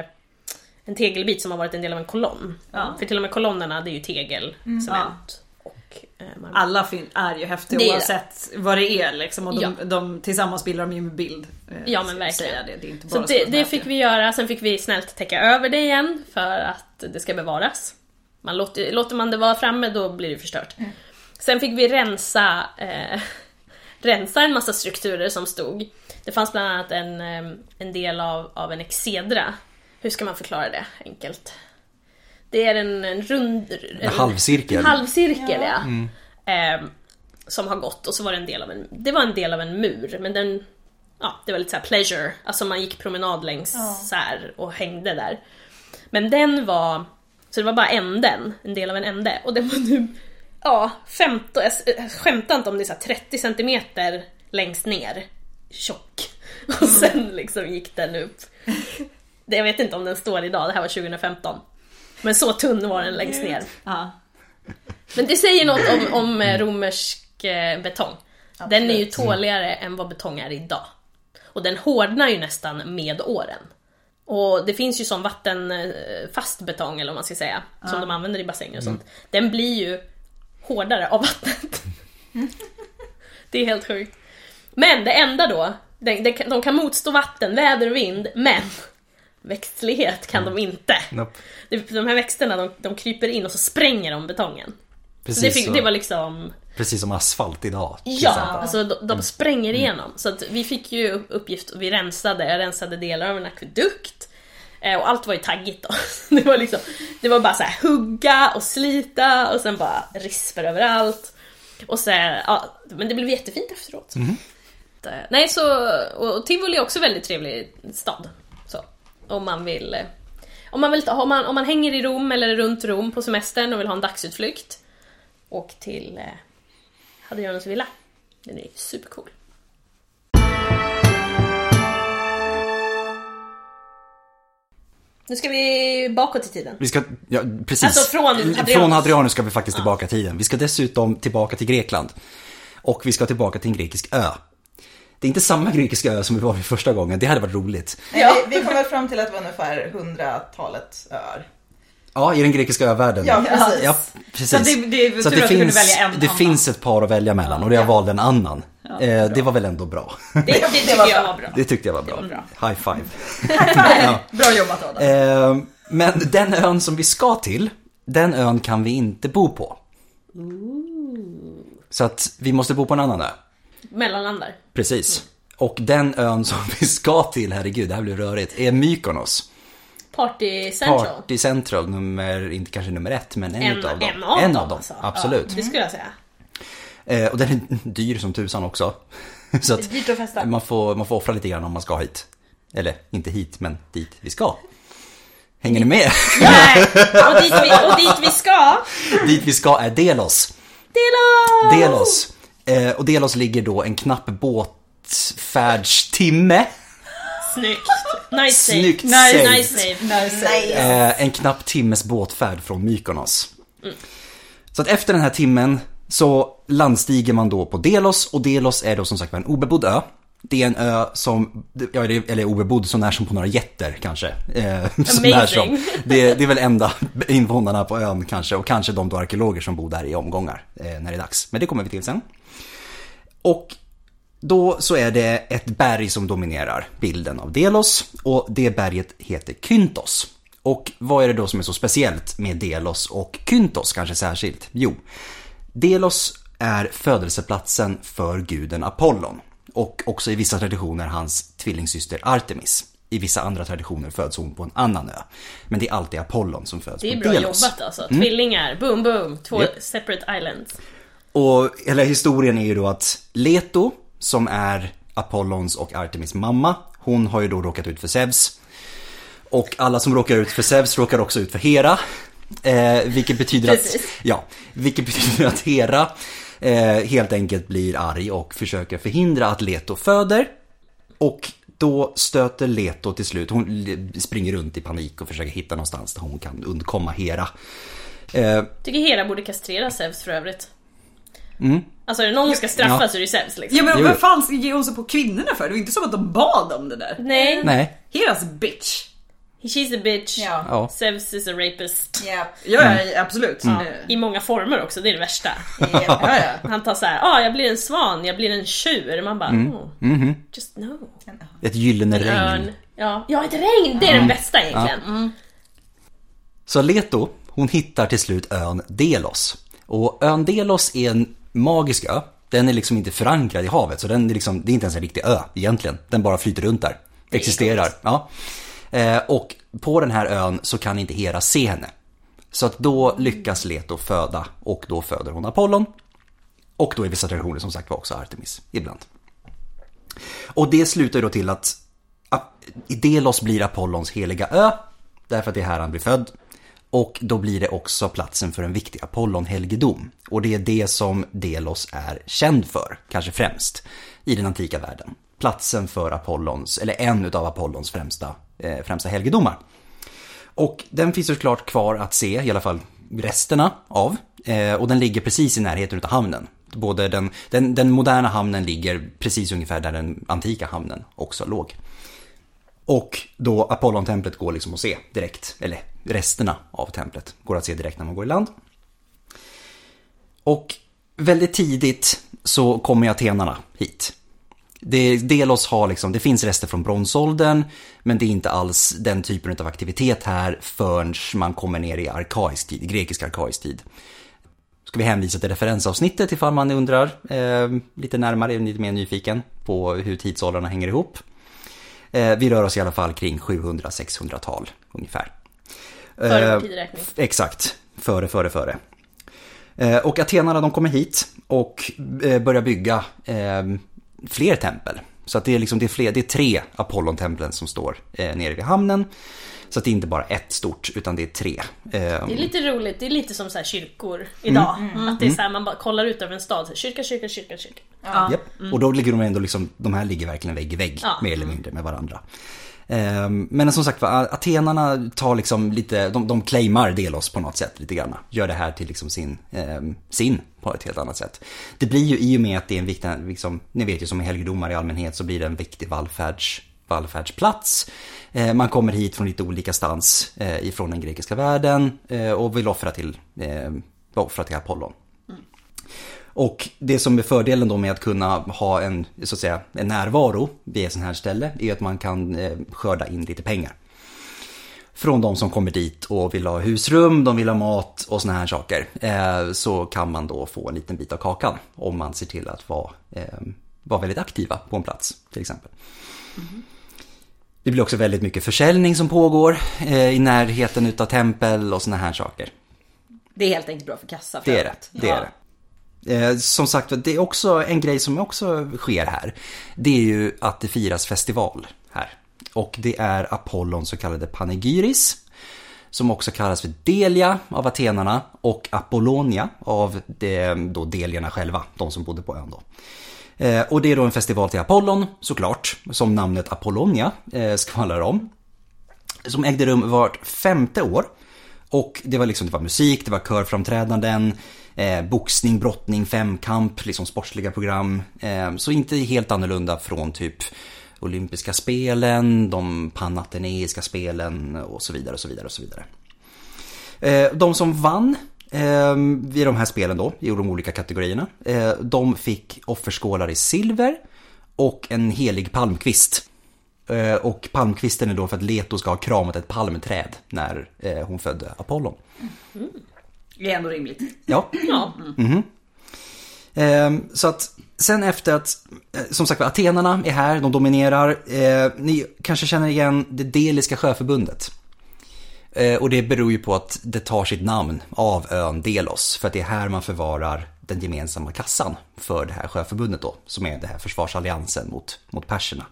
[SPEAKER 3] en tegelbit som har varit en del av en kolonn.
[SPEAKER 1] Ja.
[SPEAKER 3] För till och med kolonnerna det är ju tegel,
[SPEAKER 1] Mm.
[SPEAKER 3] cement eh, marmor.
[SPEAKER 1] Alla fynd är ju häftiga
[SPEAKER 3] Det är det.
[SPEAKER 1] oavsett vad det är liksom. Och de,
[SPEAKER 3] Ja.
[SPEAKER 1] de tillsammans bildar de ju en bild. eh,
[SPEAKER 3] Ja, men verkligen.
[SPEAKER 1] Det. Det,
[SPEAKER 3] Så det, det fick vi göra, sen fick vi snällt täcka över det igen för att det ska bevaras. Man låter, låter man det vara framme då blir det förstört. Sen fick vi rensa, eh, rensa en massa strukturer som stod. Det fanns bland annat en, eh, en del av, av en exedra. Hur ska man förklara det enkelt? Det är en, en rund...
[SPEAKER 2] En halvcirkel.
[SPEAKER 3] En halvcirkel, ja. Eh, som har gått och så var det en del av en, det var en del av en mur, men den, ja, det var lite så här pleasure, alltså man gick promenad längs så här och hängde där. Men den var, så det var bara änden, en del av en ände, och den var nu, ja, 15, jag skämtar inte om det är så här 30 centimeter längst ner, tjock. Och sen liksom gick den upp. Jag vet inte om den står idag, det här var 2015. Men så tunn var den längst ner.
[SPEAKER 1] Ja.
[SPEAKER 3] Men det säger något om, om eh, romersk eh, betong. Den är ju tåligare än vad betong är idag. Och den hårdnar ju nästan med åren. Och det finns ju sån vattenfast betong, eller vad man ska säga, som de använder i bassänger och sånt. Den blir ju hårdare av vattnet. det är helt sjukt. Men det enda då, de kan motstå vatten, väder och vind, men växtlighet kan de inte.
[SPEAKER 2] Nope.
[SPEAKER 3] Det- De här växterna de, de kryper in och så spränger de betongen. Så
[SPEAKER 2] Precis,
[SPEAKER 3] det, fick,
[SPEAKER 2] så,
[SPEAKER 3] det var liksom,
[SPEAKER 2] precis som asfalt idag.
[SPEAKER 3] ja,
[SPEAKER 2] exempel.
[SPEAKER 3] alltså de, de spränger igenom. Så att vi fick ju uppgift, vi rensade, jag rensade delar av en akvedukt. Eh, Och allt var ju taggigt då. Det var liksom, det var bara så här hugga och slita och sen bara rispor överallt. Och sen, ja, men det blev jättefint efteråt. Eh, Nej, så, och och Tivoli är också en väldigt trevlig stad. Om man vill eh, om man, vill ta, om, man, om man hänger i Rom eller runt Rom på semestern och vill ha en dagsutflykt Åk till eh, Hadrianus villa. Den är supercool. Nu ska vi bakåt i tiden.
[SPEAKER 2] Vi ska, ja, precis.
[SPEAKER 3] Alltså från Hadrianus.
[SPEAKER 2] Från Hadrianus ska vi faktiskt tillbaka i tiden. Vi ska dessutom tillbaka till Grekland. Och vi ska tillbaka till en grekisk ö. Det är inte samma grekiska ö som vi var vid första gången, det hade varit roligt.
[SPEAKER 3] Ja.
[SPEAKER 4] vi, vi kom väl fram till att det var ungefär hundratalet öar.
[SPEAKER 2] Ja, i den grekiska övärlden.
[SPEAKER 4] Ja, precis.
[SPEAKER 2] Ja, precis.
[SPEAKER 1] Så det- det
[SPEAKER 2] Så
[SPEAKER 1] välja en
[SPEAKER 2] det finns ett par att välja mellan och jag valde en annan. eh, det var väl ändå bra.
[SPEAKER 3] Det, det tycker
[SPEAKER 4] var
[SPEAKER 3] jag
[SPEAKER 4] bra.
[SPEAKER 3] var bra.
[SPEAKER 2] Det tyckte jag var bra.
[SPEAKER 3] bra.
[SPEAKER 2] High five.
[SPEAKER 1] Bra jobbat Adam.
[SPEAKER 2] Eh, men den ön som vi ska till, den ön kan vi inte bo på. Så att vi måste bo på en annan ö.
[SPEAKER 3] Mellanlandar.
[SPEAKER 2] Precis. Och den ön som vi ska till, herregud, det här blir rörigt, är Mykonos.
[SPEAKER 3] Party Central.
[SPEAKER 2] Party Central, nummer, inte kanske nummer ett, men en,
[SPEAKER 3] En,
[SPEAKER 2] utav dem.
[SPEAKER 3] en av
[SPEAKER 2] en av dem,
[SPEAKER 3] alltså.
[SPEAKER 2] absolut.
[SPEAKER 3] Ja, det skulle jag säga.
[SPEAKER 2] Eh, och den är dyr som tusan också. Så att
[SPEAKER 3] Dyrt att festa.
[SPEAKER 2] man får, man får offra lite grann om man ska hit. Eller inte hit, men dit vi ska. Hänger ni med?
[SPEAKER 3] Nej, och, dit vi, och dit vi ska.
[SPEAKER 2] dit vi ska är Delos.
[SPEAKER 3] Delos!
[SPEAKER 2] Delos. Eh, och Delos ligger då en knapp båtfärdstimme.
[SPEAKER 3] Snyggt. Nice save.
[SPEAKER 2] Snyggt
[SPEAKER 3] nice,
[SPEAKER 2] saved.
[SPEAKER 3] nice save.
[SPEAKER 2] Eh, en knapp timmes båtfärd från Mykonos. Så att efter den här timmen så landstiger man då på Delos och Delos är då som sagt en obebodd ö. Det är en ö som, ja, det- eller obebodd så när som på några jätter kanske. Eh, när som.
[SPEAKER 3] Amazing.
[SPEAKER 2] Det, det är väl enda invånarna på ön kanske och kanske de då arkeologer som bor där i omgångar eh, när det är dags. Men det kommer vi till sen. Och då så är det ett berg som dominerar bilden av Delos och det berget heter Kyntos. Och vad är det då som är så speciellt med Delos och Kyntos kanske särskilt? Jo, Delos är födelseplatsen för guden Apollon och också i vissa traditioner hans tvillingsyster Artemis. I vissa andra traditioner föds hon på en annan ö. Men det är alltid Apollon som föds
[SPEAKER 3] Det är
[SPEAKER 2] på
[SPEAKER 3] bra
[SPEAKER 2] Delos.
[SPEAKER 3] jobbat alltså. Tvillingar, boom boom. Två
[SPEAKER 2] Japp.
[SPEAKER 3] separate islands.
[SPEAKER 2] Och hela historien är ju då att Leto, som är Apollons och Artemis mamma, hon har ju då råkat ut för Zeus. Och alla som råkar ut för Zeus råkar också ut för Hera. Eh, vilket betyder att, ja, vilket betyder att Hera eh, helt enkelt blir arg och försöker förhindra att Leto föder. Och då stöter Leto till slut, hon springer runt i panik och försöker hitta någonstans där hon kan undkomma Hera. Eh,
[SPEAKER 3] Tycker Hera borde kastrera Zeus för övrigt.
[SPEAKER 2] Mm.
[SPEAKER 3] Alltså är det någon som ska straffas
[SPEAKER 2] Ja.
[SPEAKER 3] så är det Zeus liksom.
[SPEAKER 1] Ja men vad fan ger hon sig på kvinnorna för? Det var inte som att de bad om det där.
[SPEAKER 3] Nej.
[SPEAKER 2] nej,
[SPEAKER 1] Heras bitch.
[SPEAKER 3] She's a bitch.
[SPEAKER 1] Ja.
[SPEAKER 2] Ja.
[SPEAKER 3] Zeus is a rapist.
[SPEAKER 1] Ja, ja, ja absolut.
[SPEAKER 2] Mm.
[SPEAKER 1] Eh,
[SPEAKER 3] I många former också, det är det värsta.
[SPEAKER 1] Ja, ja.
[SPEAKER 3] Han tar så här, ah jag blir en svan, jag blir en tjur. Man bara,
[SPEAKER 2] Mm.
[SPEAKER 3] oh,
[SPEAKER 2] Mhm.
[SPEAKER 3] just no.
[SPEAKER 2] Ett gyllene regn.
[SPEAKER 3] Örn. Ja. ja, ett regn, det är den bästa egentligen.
[SPEAKER 2] Så Leto, hon hittar till slut ön Delos. Och ön Delos är en magisk ö. Den är liksom inte förankrad i havet, så den är liksom, det är inte ens en riktig ö egentligen. Den bara flyter runt där. Existerar. Ja. Eh, och på den här ön så kan inte Hera se henne. Så att då lyckas Leto föda och då föder hon Apollon. Och då i vissa traditioner som sagt var också Artemis ibland. Och det slutar ju då till att Delos blir Apollons heliga ö. Därför att det är här han blir född. Och då blir det också platsen för en viktig Apollonhelgedom. Och det är det som Delos är känd för, kanske främst, i den antika världen. Platsen för Apollons, eller en utav Apollons främsta, eh, främsta helgedomar. Och den finns såklart kvar att se, i alla fall resterna av. Eh, och den ligger precis i närheten utav hamnen. Både den, den, den moderna hamnen ligger precis ungefär där den antika hamnen också låg. Och då Apollontemplet går liksom att se direkt, eller resterna av templet går att se direkt när man går i land. Och väldigt tidigt så kommer atenarna hit. Det, Delos har liksom, det finns rester från bronsåldern, men det är inte alls den typen av aktivitet här förrän man kommer ner i arkaisk tid, grekisk arkaisk tid. Ska vi hänvisa till referensavsnittet ifall man undrar eh, lite närmare, är lite mer nyfiken på hur tidsåldrarna hänger ihop. Eh, vi rör oss i alla fall kring 700-600-tal ungefär.
[SPEAKER 3] Före
[SPEAKER 2] Eh,
[SPEAKER 3] vår tideräkning.
[SPEAKER 2] Exakt, före, före, före. Eh, Och atenarna de kommer hit och börjar bygga fler tempel. Så att det är, liksom, det är, fler, det är tre Apollontemplen som står nere vid hamnen. Så att det är inte bara ett stort, utan det är tre. Eh,
[SPEAKER 3] Det är lite roligt, det är lite som så här kyrkor idag.
[SPEAKER 2] Mm.
[SPEAKER 3] Att det är så här, man bara kollar ut över en stad, så här, kyrka, kyrka, kyrka, kyrka.
[SPEAKER 2] Japp. Och då ligger de ändå liksom, de här ligger verkligen vägg i vägg,
[SPEAKER 3] Ja.
[SPEAKER 2] mer eller mindre med varandra. Ehm, Men som sagt atenarna tar liksom lite, de, de claimar Delos på något sätt lite grann. Gör det här till liksom sin, ehm, sin på ett helt annat sätt. Det blir ju i och med att det är en viktig, liksom, ni vet ju som helgedomar i allmänhet så blir det en viktig vallfärds, vallfärdsplats. Eh, man kommer hit från lite olika stans eh, ifrån den grekiska världen eh, och vill offra till, offra till Apollon. Och det som är fördelen då med att kunna ha en, så att säga, en närvaro vid ett sånt här ställe är att man kan skörda in lite pengar. Från de som kommer dit och vill ha husrum, de vill ha mat och såna här saker. Så kan man då få en liten bit av kakan om man ser till att vara, vara väldigt aktiva på en plats till exempel. Mm-hmm. Det blir också väldigt mycket försäljning som pågår eh, i närheten utav tempel och såna här saker.
[SPEAKER 1] Det är helt enkelt bra för kassa.
[SPEAKER 2] Det är det. det, är det. Eh, som sagt, det är också en grej som också sker här. Det är ju att det firas festival här. Och det är Apollons så kallade Panegyris. Som också kallas för Delia av atenarna och Apollonia av det, då delierna själva, de som bodde på ön då. Eh, och det är då en festival till Apollon såklart, som namnet Apollonia eh, skvallrar om. Som ägde rum vart femte år. Och det var liksom, det var musik, det var körframträdanden, eh, boxning, brottning, femkamp, liksom sportsliga program. Eh, så inte helt annorlunda från typ olympiska spelen, de panateneiska spelen och så vidare och så vidare och så vidare. Eh, de som vann eh, vid de här spelen då, i de olika kategorierna, eh, de fick offerskålar i silver och en helig palmkvist. Eh, Och palmkvisten är då för att Leto ska ha kramat ett palmträd när eh, hon födde Apollon.
[SPEAKER 1] Det är ändå rimligt.
[SPEAKER 2] Ja,
[SPEAKER 3] Ja.
[SPEAKER 2] Ehm, så att sen efter att, eh, som sagt atenarna är här, de dominerar. Eh, ni kanske känner igen det Deliska sjöförbundet. Eh, och det beror ju på att det tar sitt namn av ön Delos, för att det är här man förvarar den gemensamma kassan för det här sjöförbundet då, som är det här försvarsalliansen mot, mot perserna.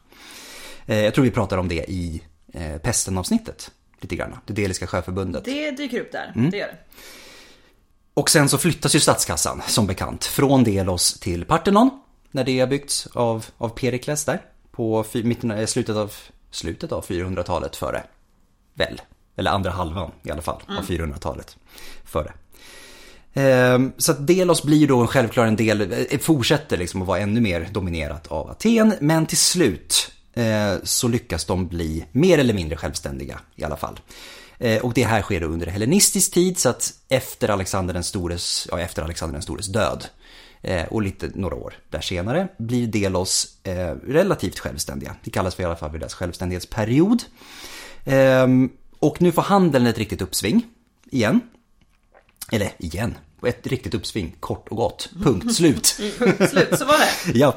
[SPEAKER 2] Eh, jag tror vi pratar om det i eh, pesten-avsnittet, lite grann. Det Deliska sjöförbundet.
[SPEAKER 1] Det dyker upp där.
[SPEAKER 2] Mm.
[SPEAKER 1] Det gör det.
[SPEAKER 2] Och sen så flyttas ju statskassan som bekant från Delos till Parthenon. När det har byggts av, av Perikles där. På mitten, slutet, av, slutet av 400-talet före. Väl? Eller andra halvan i alla fall av 400-talet före. Ehm, Så att Delos blir då självklart en del, eh, fortsätter liksom att vara ännu mer dominerat av Aten. Men till slut eh, så lyckas de bli mer eller mindre självständiga i alla fall. Eh, och det här sker då under hellenistisk tid så att efter Alexander den stores, ja, efter Alexander den stores död och lite några år där senare blir Delos relativt självständiga. Det kallas för i alla fall för deras självständighetsperiod. Och nu får handeln ett riktigt uppsving igen. Eller igen, ett riktigt uppsving, kort och gott. Punkt, slut.
[SPEAKER 1] Slut, så var det.
[SPEAKER 2] Ja.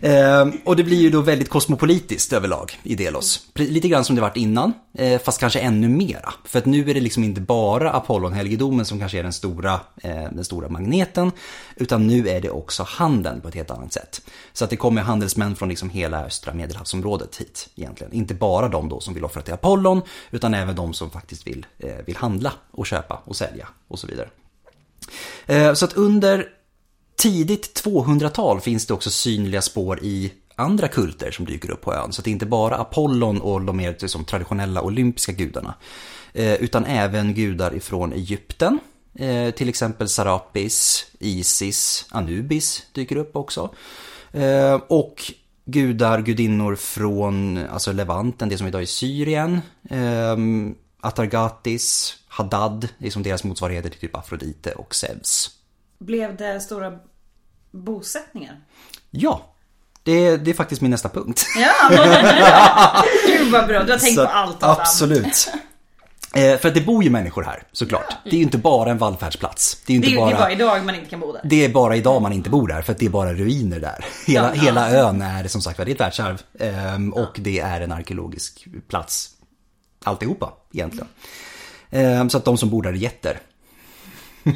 [SPEAKER 2] Ehm, och det blir ju då väldigt kosmopolitiskt överlag i Delos. Lite grann som det varit innan, eh, fast kanske ännu mera. För att nu är det liksom inte bara Apollonhelgedomen som kanske är den stora, eh, den stora magneten, utan nu är det också handeln på ett helt annat sätt. Så att det kommer handelsmän från liksom hela östra medelhavsområdet hit egentligen. Inte bara de då som vill offra till Apollon, utan även de som faktiskt vill, eh, vill handla och köpa och sälja och så vidare. Eh, så att under tidigt 200-tal finns det också synliga spår i andra kulter som dyker upp på ön. Så att det är inte bara Apollon och de mer liksom, traditionella olympiska gudarna. Eh, utan även gudar ifrån Egypten. Eh, till exempel Sarapis, Isis, Anubis dyker upp också. Och gudar, gudinnor från alltså Levanten, det som idag är Syrien. Atargatis, Haddad, det är som deras motsvarigheter till typ Afrodite och Zeus.
[SPEAKER 1] Blev det stora bosättningar?
[SPEAKER 2] Ja, det, det är faktiskt min nästa punkt.
[SPEAKER 1] Ja, Gud vad bra, du har tänkt
[SPEAKER 2] Så
[SPEAKER 1] på allt.
[SPEAKER 2] Absolut. Eh, för att det bor ju människor här såklart. Det är ju inte bara en vallfärdsplats. Det är ju
[SPEAKER 1] Det
[SPEAKER 2] inte
[SPEAKER 1] är, det är
[SPEAKER 2] bara...
[SPEAKER 1] bara idag man inte kan bo där.
[SPEAKER 2] Det är bara idag man inte bor där för att det är bara ruiner där. Hela,
[SPEAKER 1] Ja.
[SPEAKER 2] hela ön är som sagt det är ett världsarv. ehm, Och det är en arkeologisk plats. Alltihopa egentligen. Ehm, Så att de som bor där är jätter.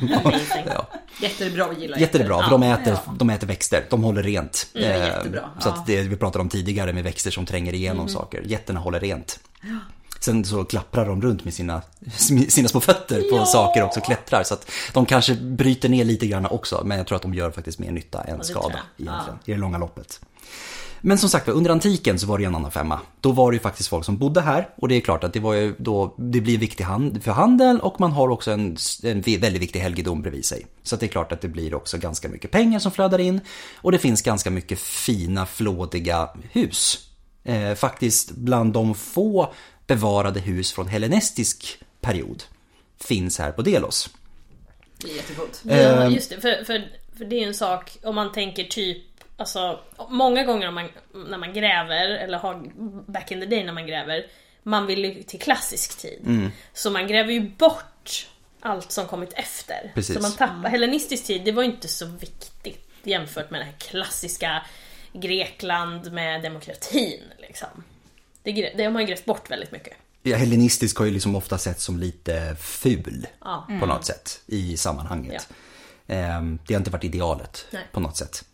[SPEAKER 2] Ja.
[SPEAKER 1] Jättebra, vi gillar
[SPEAKER 2] Jättebra, för
[SPEAKER 1] Ja.
[SPEAKER 2] de äter,
[SPEAKER 1] Ja.
[SPEAKER 2] de äter växter. De håller rent.
[SPEAKER 1] Mm, jättebra,
[SPEAKER 2] Så
[SPEAKER 1] ja. Mm.
[SPEAKER 2] att det vi pratade om tidigare med växter som tränger igenom saker. Jätterna håller rent. Sen så klapprar de runt med sina, sina små fötter på
[SPEAKER 3] Ja.
[SPEAKER 2] saker också, klättrar. Så att de kanske bryter ner lite grann också, men jag tror att de gör faktiskt mer nytta än skada egentligen, i det långa loppet. Men som sagt under antiken så var det ju en annan femma. Då var det ju faktiskt folk som bodde här och det är klart att det var ju då, det blir viktig hand, för handel och man har också en, en väldigt viktig helgedom bredvid sig. Så att det är klart att det blir också ganska mycket pengar som flödar in och det finns ganska mycket fina, flådiga hus. Eh, faktiskt bland de få bevarade hus från hellenistisk period finns här på Delos.
[SPEAKER 1] Det är jättecoolt.
[SPEAKER 3] Ja,
[SPEAKER 2] Ehm.
[SPEAKER 3] just det. För, för, för det är en sak om man tänker typ Alltså, många gånger om man, när man gräver, eller har back in the day när man gräver, man vill ju till klassisk tid.
[SPEAKER 2] Mm.
[SPEAKER 3] Så man gräver ju bort allt som kommit efter.
[SPEAKER 2] Precis.
[SPEAKER 3] Så man tappar, hellenistisk tid, det var ju inte så viktigt jämfört med det här klassiska Grekland med demokratin liksom. Det, det har man ju grävt bort väldigt mycket.
[SPEAKER 2] Ja, hellenistisk har ju liksom ofta sett som lite ful
[SPEAKER 3] Ja.
[SPEAKER 2] på något sätt i sammanhanget. Ehm, Det har inte varit idealet
[SPEAKER 3] Nej.
[SPEAKER 2] på något sätt.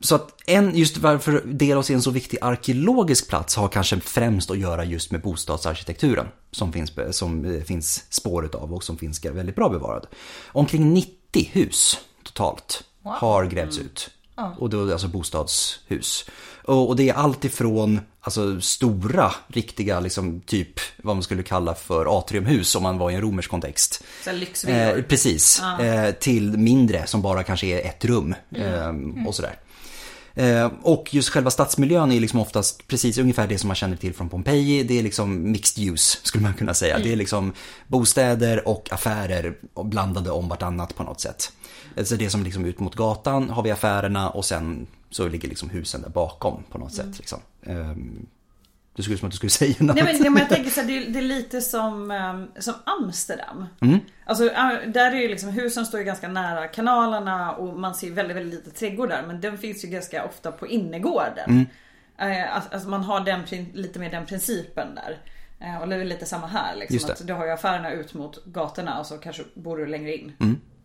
[SPEAKER 2] Så att en, just varför Delos är en så viktig arkeologisk plats har kanske främst att göra just med bostadsarkitekturen som finns, som eh, finns spår utav och som finns väldigt bra bevarad. Omkring 90 hus totalt har grävts ut. Och då är det alltså bostadshus. Och, och det är allt ifrån alltså, stora, riktiga, liksom, typ vad man skulle kalla för atriumhus om man var i en romersk kontext.
[SPEAKER 1] Så lyxvillor.
[SPEAKER 2] Eh, precis, eh, till mindre som bara kanske är ett rum eh, och sådär. Eh, och just själva stadsmiljön är liksom oftast precis ungefär det som man känner till från Pompeji. Det är liksom mixed use skulle man kunna säga. Det är liksom bostäder och affärer blandade om vartannat på något sätt. Så det som liksom ut mot gatan har vi affärerna och sen så ligger liksom husen där bakom på något sätt. Liksom. Ehm, du skulle som att du skulle säga något.
[SPEAKER 1] Nej men, nej, men jag tänker så här, det, är, det är lite som, ehm, som Amsterdam.
[SPEAKER 2] Mm.
[SPEAKER 1] Alltså där är ju liksom husen står ju ganska nära kanalerna och man ser väldigt, väldigt lite trädgård där. Men den finns ju ganska ofta på innergården.
[SPEAKER 2] Mm.
[SPEAKER 1] Eh, alltså, alltså man har den, lite mer den principen där. Eh, och det är lite samma här liksom.
[SPEAKER 2] det.
[SPEAKER 1] Att du har ju affärerna ut mot gatorna och så kanske bor du längre in.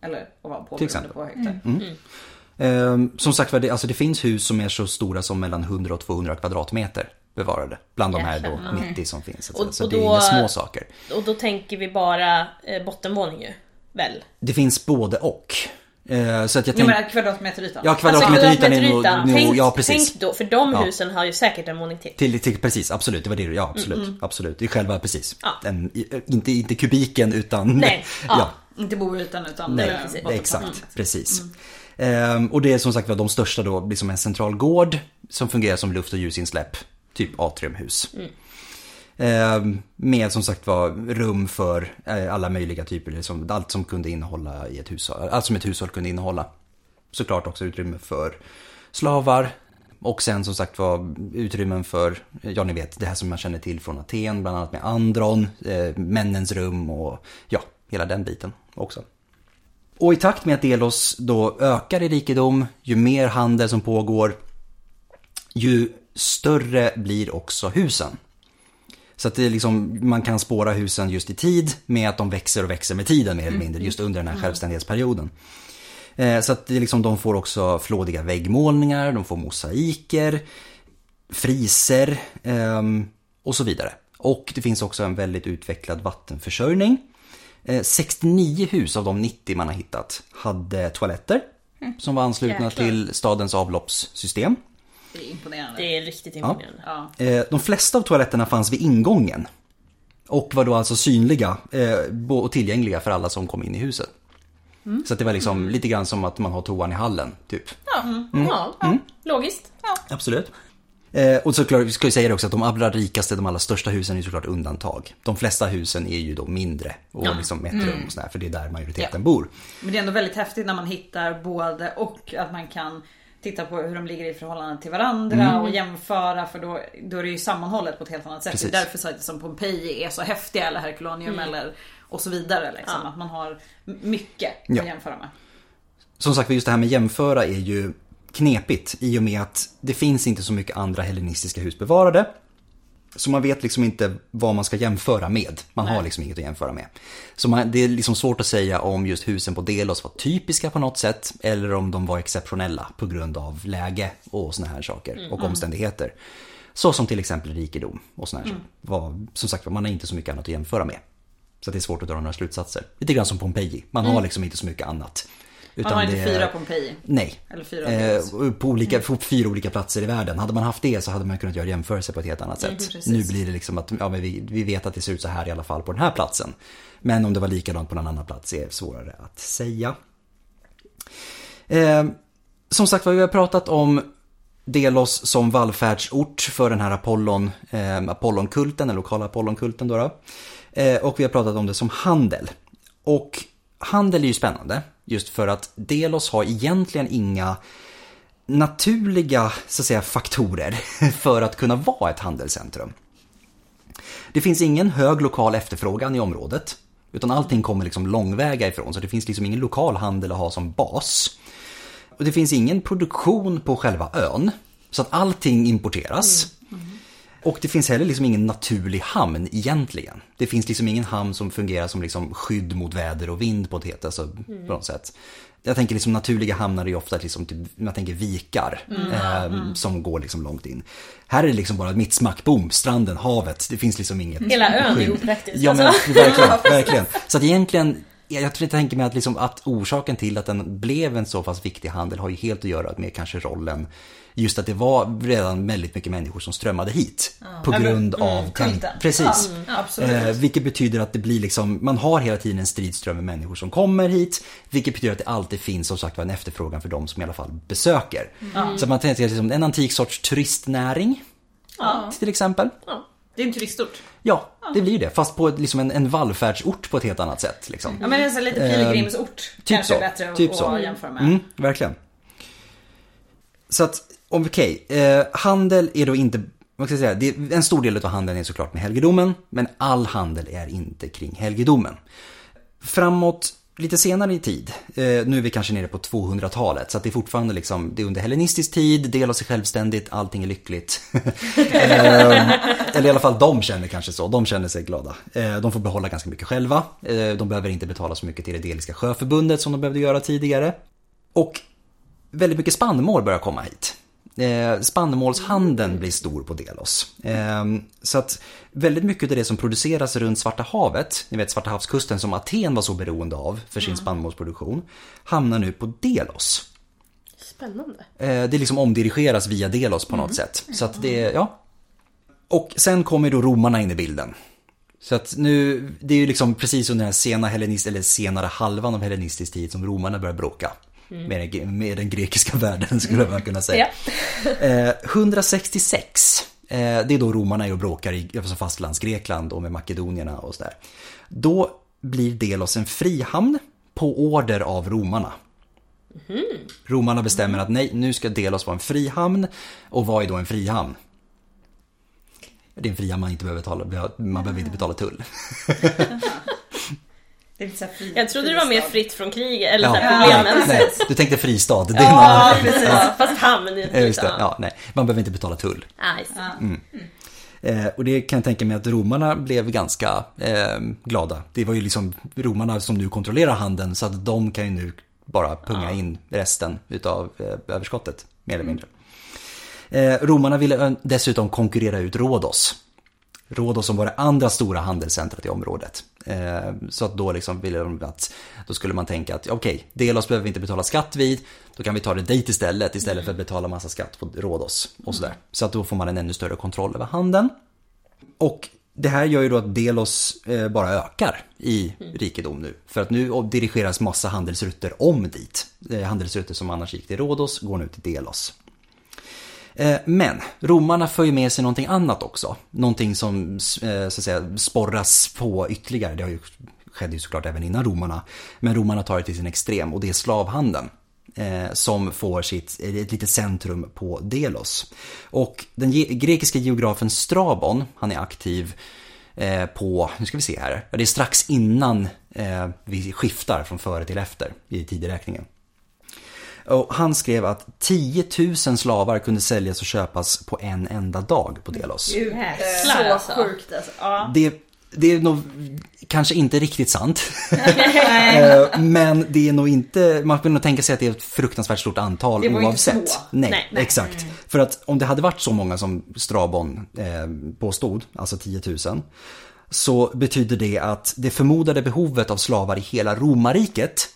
[SPEAKER 1] Eller ovanpå
[SPEAKER 2] Till
[SPEAKER 1] beroende
[SPEAKER 2] exempel.
[SPEAKER 1] på höjden.
[SPEAKER 2] Mm. Ehm, som sagt var, det, alltså det finns hus som är så stora som mellan 100 och 200 kvadratmeter bevarade. Bland de här då
[SPEAKER 3] Jäklar.
[SPEAKER 2] 90 som finns.
[SPEAKER 3] Och-
[SPEAKER 2] så
[SPEAKER 3] och
[SPEAKER 2] det är
[SPEAKER 3] då-
[SPEAKER 2] inga små saker.
[SPEAKER 3] Och då tänker vi bara eh, bottenvåning ju. Väl?
[SPEAKER 2] Det finns både och. Eh, så att jag tänk,
[SPEAKER 1] menar kvadratmeterytan.
[SPEAKER 2] Ja, kvadratmeterytan är nog...
[SPEAKER 3] kvadratmeterytan.
[SPEAKER 2] nog-
[SPEAKER 3] Tänk,
[SPEAKER 2] Ja, precis.
[SPEAKER 3] tänk då, för de
[SPEAKER 2] Ja.
[SPEAKER 3] husen har ju säkert en våning till.
[SPEAKER 2] Till, till, precis, absolut. Det var det du- Ja, absolut. Absolut. Det är själva, precis.
[SPEAKER 3] Ja.
[SPEAKER 2] Den, i- inte, inte kubiken utan...
[SPEAKER 3] Nej,
[SPEAKER 2] ja.
[SPEAKER 3] ja.
[SPEAKER 1] Inte boytan utan
[SPEAKER 2] Nej,
[SPEAKER 3] precis.
[SPEAKER 2] exakt. Precis. Ehm, och det är som sagt var de största då blir som en central gård som fungerar som luft och ljusinsläpp typ atriumhus. Eh, med som sagt var rum för eh, alla möjliga typer, liksom, allt som kunde innehålla i ett hushåll, allt som ett hushåll kunde innehålla. Såklart också utrymme för slavar och sen som sagt var utrymmen för, ja ni vet, det här som man känner till från Aten, bland annat med Andron, eh, männens rum och ja, hela den biten också. Och i takt med att Delos då ökar i rikedom, ju mer handel som pågår, ju större blir också husen. Så att det liksom, man kan spåra husen just i tid med att de växer och växer med tiden mer eller mindre, just under den här självständighetsperioden. Eh, Så att det liksom, de får också flådiga väggmålningar, de får mosaiker, friser ehm, och så vidare. Och det finns också en väldigt utvecklad vattenförsörjning. Eh, 69 hus av de 90 man har hittat hade toaletter som var anslutna till stadens avloppssystem.
[SPEAKER 1] Det är imponerande.
[SPEAKER 3] Det är riktigt imponerande.
[SPEAKER 1] Ja.
[SPEAKER 2] Eh, De flesta av toaletterna fanns vid ingången. Och var då alltså synliga eh, och tillgängliga för alla som kom in i huset. Så att det var liksom lite grann som att man har toan i hallen, typ.
[SPEAKER 3] Ja,
[SPEAKER 2] Mm.
[SPEAKER 3] ja, ja. logiskt. Ja.
[SPEAKER 2] Absolut. Eh, och såklart, vi ska ju säga det också att de allra rikaste, de allra största husen är såklart undantag. De flesta husen är ju då mindre och liksom ett rum och sådär, för det är där majoriteten bor.
[SPEAKER 1] Men det är ändå väldigt häftigt när man hittar både och att man kan titta på hur de ligger i förhållande till varandra och jämföra för då, då är det ju sammanhållet på ett helt annat sätt.
[SPEAKER 2] Precis.
[SPEAKER 1] Det är därför sajter som Pompeji är så häftiga eller Herculaneum eller och så vidare. Liksom. Att man har mycket
[SPEAKER 2] Ja.
[SPEAKER 1] att jämföra med.
[SPEAKER 2] Som sagt, just det här med jämföra är ju knepigt i och med att det finns inte så mycket andra hellenistiska hus bevarade. Så man vet liksom inte vad man ska jämföra med. Man har liksom inget att jämföra med. Så man, det är liksom svårt att säga om just husen på Delos var typiska på något sätt eller om de var exceptionella på grund av läge och såna här saker och omständigheter. Så som till exempel rikedom och såna här saker. Var, som sagt man har inte så mycket annat att jämföra med. Så det är svårt att dra några slutsatser. Lite grann som Pompeji. Man har liksom inte så mycket annat.
[SPEAKER 1] Man har inte fyra Pompeji.
[SPEAKER 2] Nej.
[SPEAKER 1] Eller fyra.
[SPEAKER 2] Eh, på, olika, på fyra olika platser i världen. Hade man haft det så hade man kunnat göra jämförelser på ett helt annat sätt.
[SPEAKER 1] precis.
[SPEAKER 2] nu blir det liksom att ja, men vi, vi vet att det ser ut så här i alla fall på den här platsen. Men om det var likadant på någon annan plats är svårare att säga. Eh, som sagt vad vi har pratat om Delos som vallfärdsort för den här Apollon, eh, Apollonkulten, den lokala Apollonkulten då. då. Eh, och vi har pratat om det som handel. Och handel är ju spännande, just för att Delos har egentligen inga naturliga så att säga, faktorer för att kunna vara ett handelscentrum. Det finns ingen hög lokal efterfrågan i området. Utan allting kommer liksom långväga ifrån, så det finns liksom ingen lokal handel att ha som bas. Och det finns ingen produktion på själva ön. Så att allting importeras. Mm. Och det finns heller liksom ingen naturlig hamn egentligen. Det finns liksom ingen hamn som fungerar som liksom skydd mot väder och vind på ett alltså, på något sätt. Jag tänker liksom naturliga hamnar är ju ofta liksom typ, man tänker vikar eh, som går liksom långt in. Här är det liksom bara mitt smack, boom, stranden, havet. Det finns liksom inget
[SPEAKER 3] Hela ön är
[SPEAKER 2] skydd.
[SPEAKER 3] opraktisk.
[SPEAKER 2] Ja men
[SPEAKER 3] alltså.
[SPEAKER 2] verkligen, verkligen. Så att egentligen, jag, jag tror- jag tänker mig att, liksom, att orsaken till att den blev en så pass viktig handel har ju helt att göra med kanske rollen Just att det var redan väldigt mycket människor som strömmade hit. På
[SPEAKER 1] Ja, men-
[SPEAKER 2] grund av
[SPEAKER 1] mm, kulten.
[SPEAKER 2] Precis.
[SPEAKER 1] Ja, absolut.
[SPEAKER 2] Eh, vilket betyder att det blir liksom, man har hela tiden en stridström med människor som kommer hit. Vilket betyder att det alltid finns som sagt var en efterfrågan för de som i alla fall besöker. Så att man tänker liksom en antik sorts turistnäring. Till exempel.
[SPEAKER 1] Det är en turistort.
[SPEAKER 2] Ja, det blir det. Fast på liksom en, en vallfärdsort på ett helt annat sätt. Liksom.
[SPEAKER 1] Ja men det är så lite pilgrimsort.
[SPEAKER 2] typ
[SPEAKER 1] kanske
[SPEAKER 2] så.
[SPEAKER 1] bättre
[SPEAKER 2] Typ
[SPEAKER 1] att
[SPEAKER 2] så.
[SPEAKER 1] jämföra med.
[SPEAKER 2] Mm, verkligen. Så att, okej, eh, handel är då inte, vad ska jag säga, det en stor del av handeln är såklart med helgedomen, men all handel är inte kring helgedomen. Framåt lite senare i tid, eh, nu är vi kanske nere på 200-talet, så det är fortfarande liksom, det är under hellenistisk tid, del av sig självständigt, allting är lyckligt. eh, eller i alla fall de känner kanske så, de känner sig glada. Eh, de får behålla ganska mycket själva, eh, de behöver inte betala så mycket till det Deliska sjöförbundet som de behövde göra tidigare. Och väldigt mycket spannmål börjar komma hit. Eh, spannmålshandeln blir stor på Delos. Eh, så att väldigt mycket av det som produceras runt Svarta havet, ni vet Svarta havskusten som Aten var så beroende av för sin spannmålsproduktion, hamnar nu på Delos.
[SPEAKER 3] Spännande.
[SPEAKER 2] Eh, det liksom omdirigeras via Delos på något sätt. Så att det, ja. Och sen kommer då romarna in i bilden. Så att nu, det är ju liksom precis under den här sena hellenist, eller senare halvan av hellenistisk tid som romarna börjar bråka. Med, den, med den grekiska världen skulle man kunna säga.
[SPEAKER 3] Ja.
[SPEAKER 2] Eh, 166 Eh, det är då romarna är och bråkar i alltså fastlandsgrekland och med makedonierna och sådär. Då blir Delos en frihamn på order av romarna. Romarna bestämmer att nej, nu ska Delos vara en frihamn. Och vad är då en frihamn? Det är en frihamn man inte behöver betala, man behöver inte betala tull.
[SPEAKER 1] Det är lite så fri,
[SPEAKER 3] Jag trodde det var mer fritt från krig eller
[SPEAKER 2] Ja,
[SPEAKER 3] här problemen.
[SPEAKER 2] nej, du tänkte fristad. Det är
[SPEAKER 3] Ja, precis. Fast hamn.
[SPEAKER 2] Ja, just det. Ja, nej. Man behöver inte betala tull.
[SPEAKER 3] Ah, det.
[SPEAKER 2] Eh, och det kan jag tänka mig att romarna blev ganska eh, glada. Det var ju liksom romarna som nu kontrollerar handeln så att de kan ju nu bara punga in resten utav eh, överskottet, mer eller mindre. Eh, romarna ville ö- dessutom konkurrera ut Rhodos. Rhodos som var det andra stora handelscentret i området. Eh, så att då liksom ville de att, då skulle man tänka att okej, Delos behöver vi inte betala skatt vid, då kan vi ta det dit istället, istället för att betala massa skatt på Rhodos och sådär. Så att då får man en ännu större kontroll över handeln. Och det här gör ju då att Delos eh, bara ökar i rikedom nu. För att nu dirigeras massa handelsrutter om dit. Eh, handelsrutter som annars gick till Rhodos går nu till Delos. Eh, men romarna för ju med sig någonting annat också. Någonting som eh, så att säga sporras på ytterligare. Det har ju, skedde ju såklart även innan romarna. Men romarna tar det till sin extrem och det är slavhandeln. Eh, som får sitt, ett litet centrum på Delos. Och den grekiska geografen Strabon, han är aktiv på, nu ska vi se här, det är strax innan vi skiftar från före till efter i tideräkningen. Och han skrev att 10 000 slavar kunde säljas och köpas på en enda dag på Delos.
[SPEAKER 3] Jäklar
[SPEAKER 1] Så
[SPEAKER 3] alltså.
[SPEAKER 1] sjukt alltså. Ja.
[SPEAKER 2] Det, det är nog kanske inte riktigt sant. Eh, Men det är nog inte, man vill nog tänka sig att det är ett fruktansvärt stort antal
[SPEAKER 1] Det var ju inte
[SPEAKER 2] oavsett.
[SPEAKER 1] så.
[SPEAKER 2] Nej,
[SPEAKER 3] Nej, nej.
[SPEAKER 2] exakt. För att om det hade varit så många som Strabon eh, påstod, alltså 10 000, så betyder det att det förmodade behovet av slavar i hela romarriket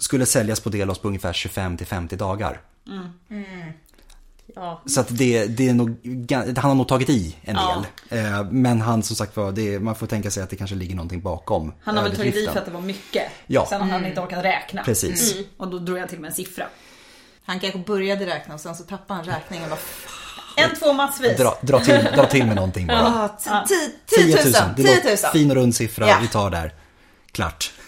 [SPEAKER 2] skulle säljas på Delos på ungefär 25 till 50 dagar.
[SPEAKER 3] Ja.
[SPEAKER 2] Så att det, det är nog, han har nog tagit i en
[SPEAKER 3] Ja.
[SPEAKER 2] del. Eh, Men han som sagt var, det, man får tänka sig att det kanske ligger någonting bakom
[SPEAKER 1] Han har väl tagit i för att det var mycket.
[SPEAKER 2] Ja.
[SPEAKER 1] Sen har han inte orkat räkna.
[SPEAKER 2] Precis.
[SPEAKER 1] Mm. Och då drog jag till med en siffra.
[SPEAKER 4] Han kanske började räkna och sen så tappade han räkningen. och Bara,
[SPEAKER 1] En, två, massvis.
[SPEAKER 2] Dra, dra, till, dra till med någonting bara.
[SPEAKER 4] ah, t- ti- 10 000. 10 000.
[SPEAKER 2] Det låter fin och rund siffra, vi tar där. Klart.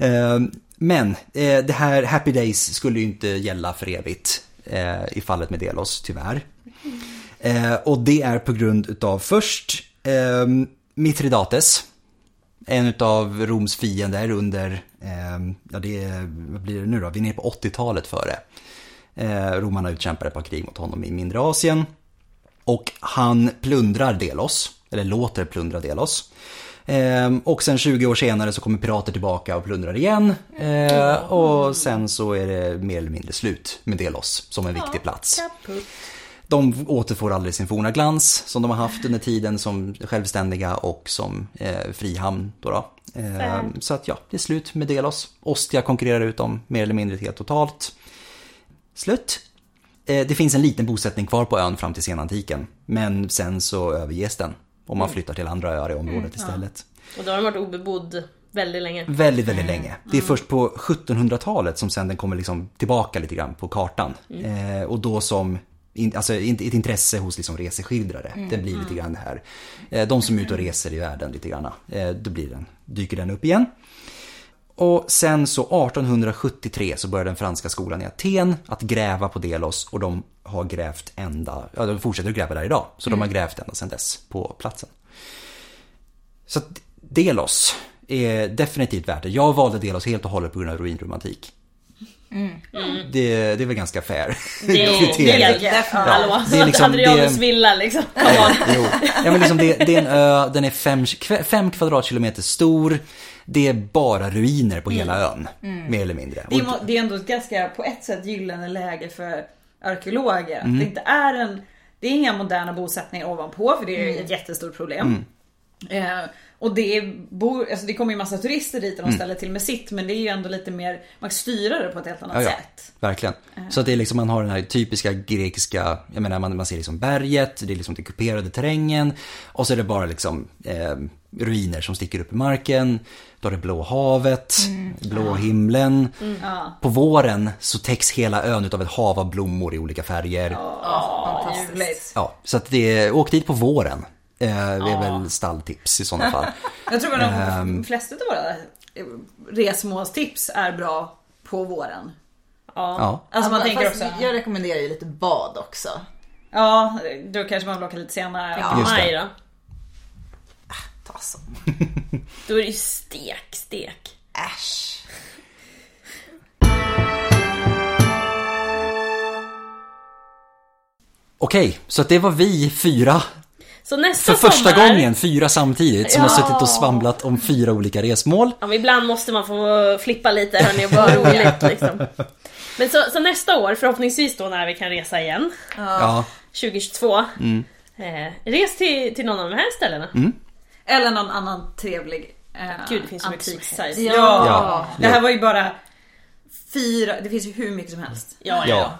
[SPEAKER 2] Eh, men eh, det här Happy Days skulle ju inte gälla för evigt eh, i fallet med Delos, tyvärr. Och det är på grund utav först Mitridates, Mithridates, en utav Roms fiender under, ja det vad blir det nu då? Vi är nere på 80-talet före. Romarna utkämpar ett par krig mot honom i mindre Asien. Och han plundrar Delos, eller låter plundra Delos. Ehm, och sen 20 år senare så kommer pirater tillbaka och plundrar igen. Ehm, och sen så är det mer eller mindre slut med Delos som en viktig plats. De återfår aldrig sin forna glans som de har haft under tiden som självständiga och som eh, frihamn. Då då. Eh, så att ja, det är slut med Delos. Ostia konkurrerar ut dem mer eller mindre helt totalt. Slut. Eh, det finns en liten bosättning kvar på ön fram till senantiken. Men sen så överges den. Och man flyttar till andra öar i området istället.
[SPEAKER 3] Och då har den varit obebodd väldigt länge.
[SPEAKER 2] Väldigt, väldigt länge. Det är först på 1700-talet som sen den kommer liksom tillbaka lite grann på kartan. Eh, och då som in, alltså ett intresse hos liksom reseskildrare. Den blir lite grann det här. Eh, de som är ute och reser i världen lite grann. Eh, då blir den, dyker den upp igen. Och sen så 1873 så börjar den franska skolan i Aten att gräva på Delos och de har grävt ända, ja de fortsätter att gräva där idag. Så de har grävt ända sedan dess på platsen. Så att Delos är definitivt värt det. Jag valde Delos helt och hållet på grund av ruinromantik. Det, det är väl ganska fair.
[SPEAKER 3] Det är
[SPEAKER 2] kriterier.
[SPEAKER 3] helt... Hallå,
[SPEAKER 2] det är liksom-
[SPEAKER 3] Adrianus
[SPEAKER 2] det-
[SPEAKER 3] villa liksom.
[SPEAKER 2] Ja, jo. ja, men liksom det, det är en ö, den är fem, fem kvadratkilometer stor. Det är bara ruiner på hela ön, mer eller mindre.
[SPEAKER 1] Det är, det är ändå ett ganska, på ett sätt, gyllene läge för arkeologer.
[SPEAKER 2] Mm.
[SPEAKER 1] Att det inte är en, det är inga moderna bosättningar ovanpå, för det är ju ett jättestort problem.
[SPEAKER 2] Mm.
[SPEAKER 1] Eh, och det, bor, alltså det kommer ju massa turister dit och
[SPEAKER 2] Mm.
[SPEAKER 1] de ställer till med sitt men det är ju ändå lite mer, man kan styra det på ett helt annat
[SPEAKER 2] Ja, ja.
[SPEAKER 1] sätt.
[SPEAKER 2] Verkligen. Så att det är liksom, man har den här typiska grekiska, jag menar man, man ser liksom berget, det är liksom den kuperade terrängen och så är det bara liksom eh, ruiner som sticker upp i marken. Då har det blå havet, blå himlen. På våren så täcks hela ön av ett hav av blommor i olika färger. Ja,
[SPEAKER 4] Fantastiskt.
[SPEAKER 2] så att det är, åk dit på våren. Eh, det är väl stalltips i sådana fall.
[SPEAKER 1] Jag tror att de
[SPEAKER 2] Ehm.
[SPEAKER 1] flesta av våra resmålstips är bra på våren.
[SPEAKER 3] Ja.
[SPEAKER 2] Ja,
[SPEAKER 1] Alltså man
[SPEAKER 4] Ja,
[SPEAKER 1] tänker också,
[SPEAKER 4] Jag rekommenderar ju lite bad också.
[SPEAKER 1] ja då kanske man vill åka lite senare.
[SPEAKER 3] Ja,
[SPEAKER 2] Just det.
[SPEAKER 3] maj då.
[SPEAKER 4] Ta så.
[SPEAKER 3] Då är det ju stek, stek.
[SPEAKER 4] Äsch.
[SPEAKER 2] Okej, så det var vi fyra
[SPEAKER 3] Så nästa
[SPEAKER 2] för första
[SPEAKER 3] sommar,
[SPEAKER 2] gången, fyra samtidigt, som har
[SPEAKER 3] Ja.
[SPEAKER 2] suttit och svamlat om fyra olika resmål.
[SPEAKER 3] Ja, men ibland måste man få flippa lite hörni och bara roligt liksom. Men så, så nästa år, förhoppningsvis då när vi kan resa igen,
[SPEAKER 2] Ja,
[SPEAKER 3] 2022. Eh, res till, till någon av de här ställena.
[SPEAKER 1] Eller någon annan trevlig eh,
[SPEAKER 3] Gud, det finns så mycket helst.
[SPEAKER 1] Ja.
[SPEAKER 2] Ja.
[SPEAKER 1] Det här var ju bara fyra, det finns ju hur mycket som helst.
[SPEAKER 3] Ja, ja.
[SPEAKER 2] ja.
[SPEAKER 3] ja.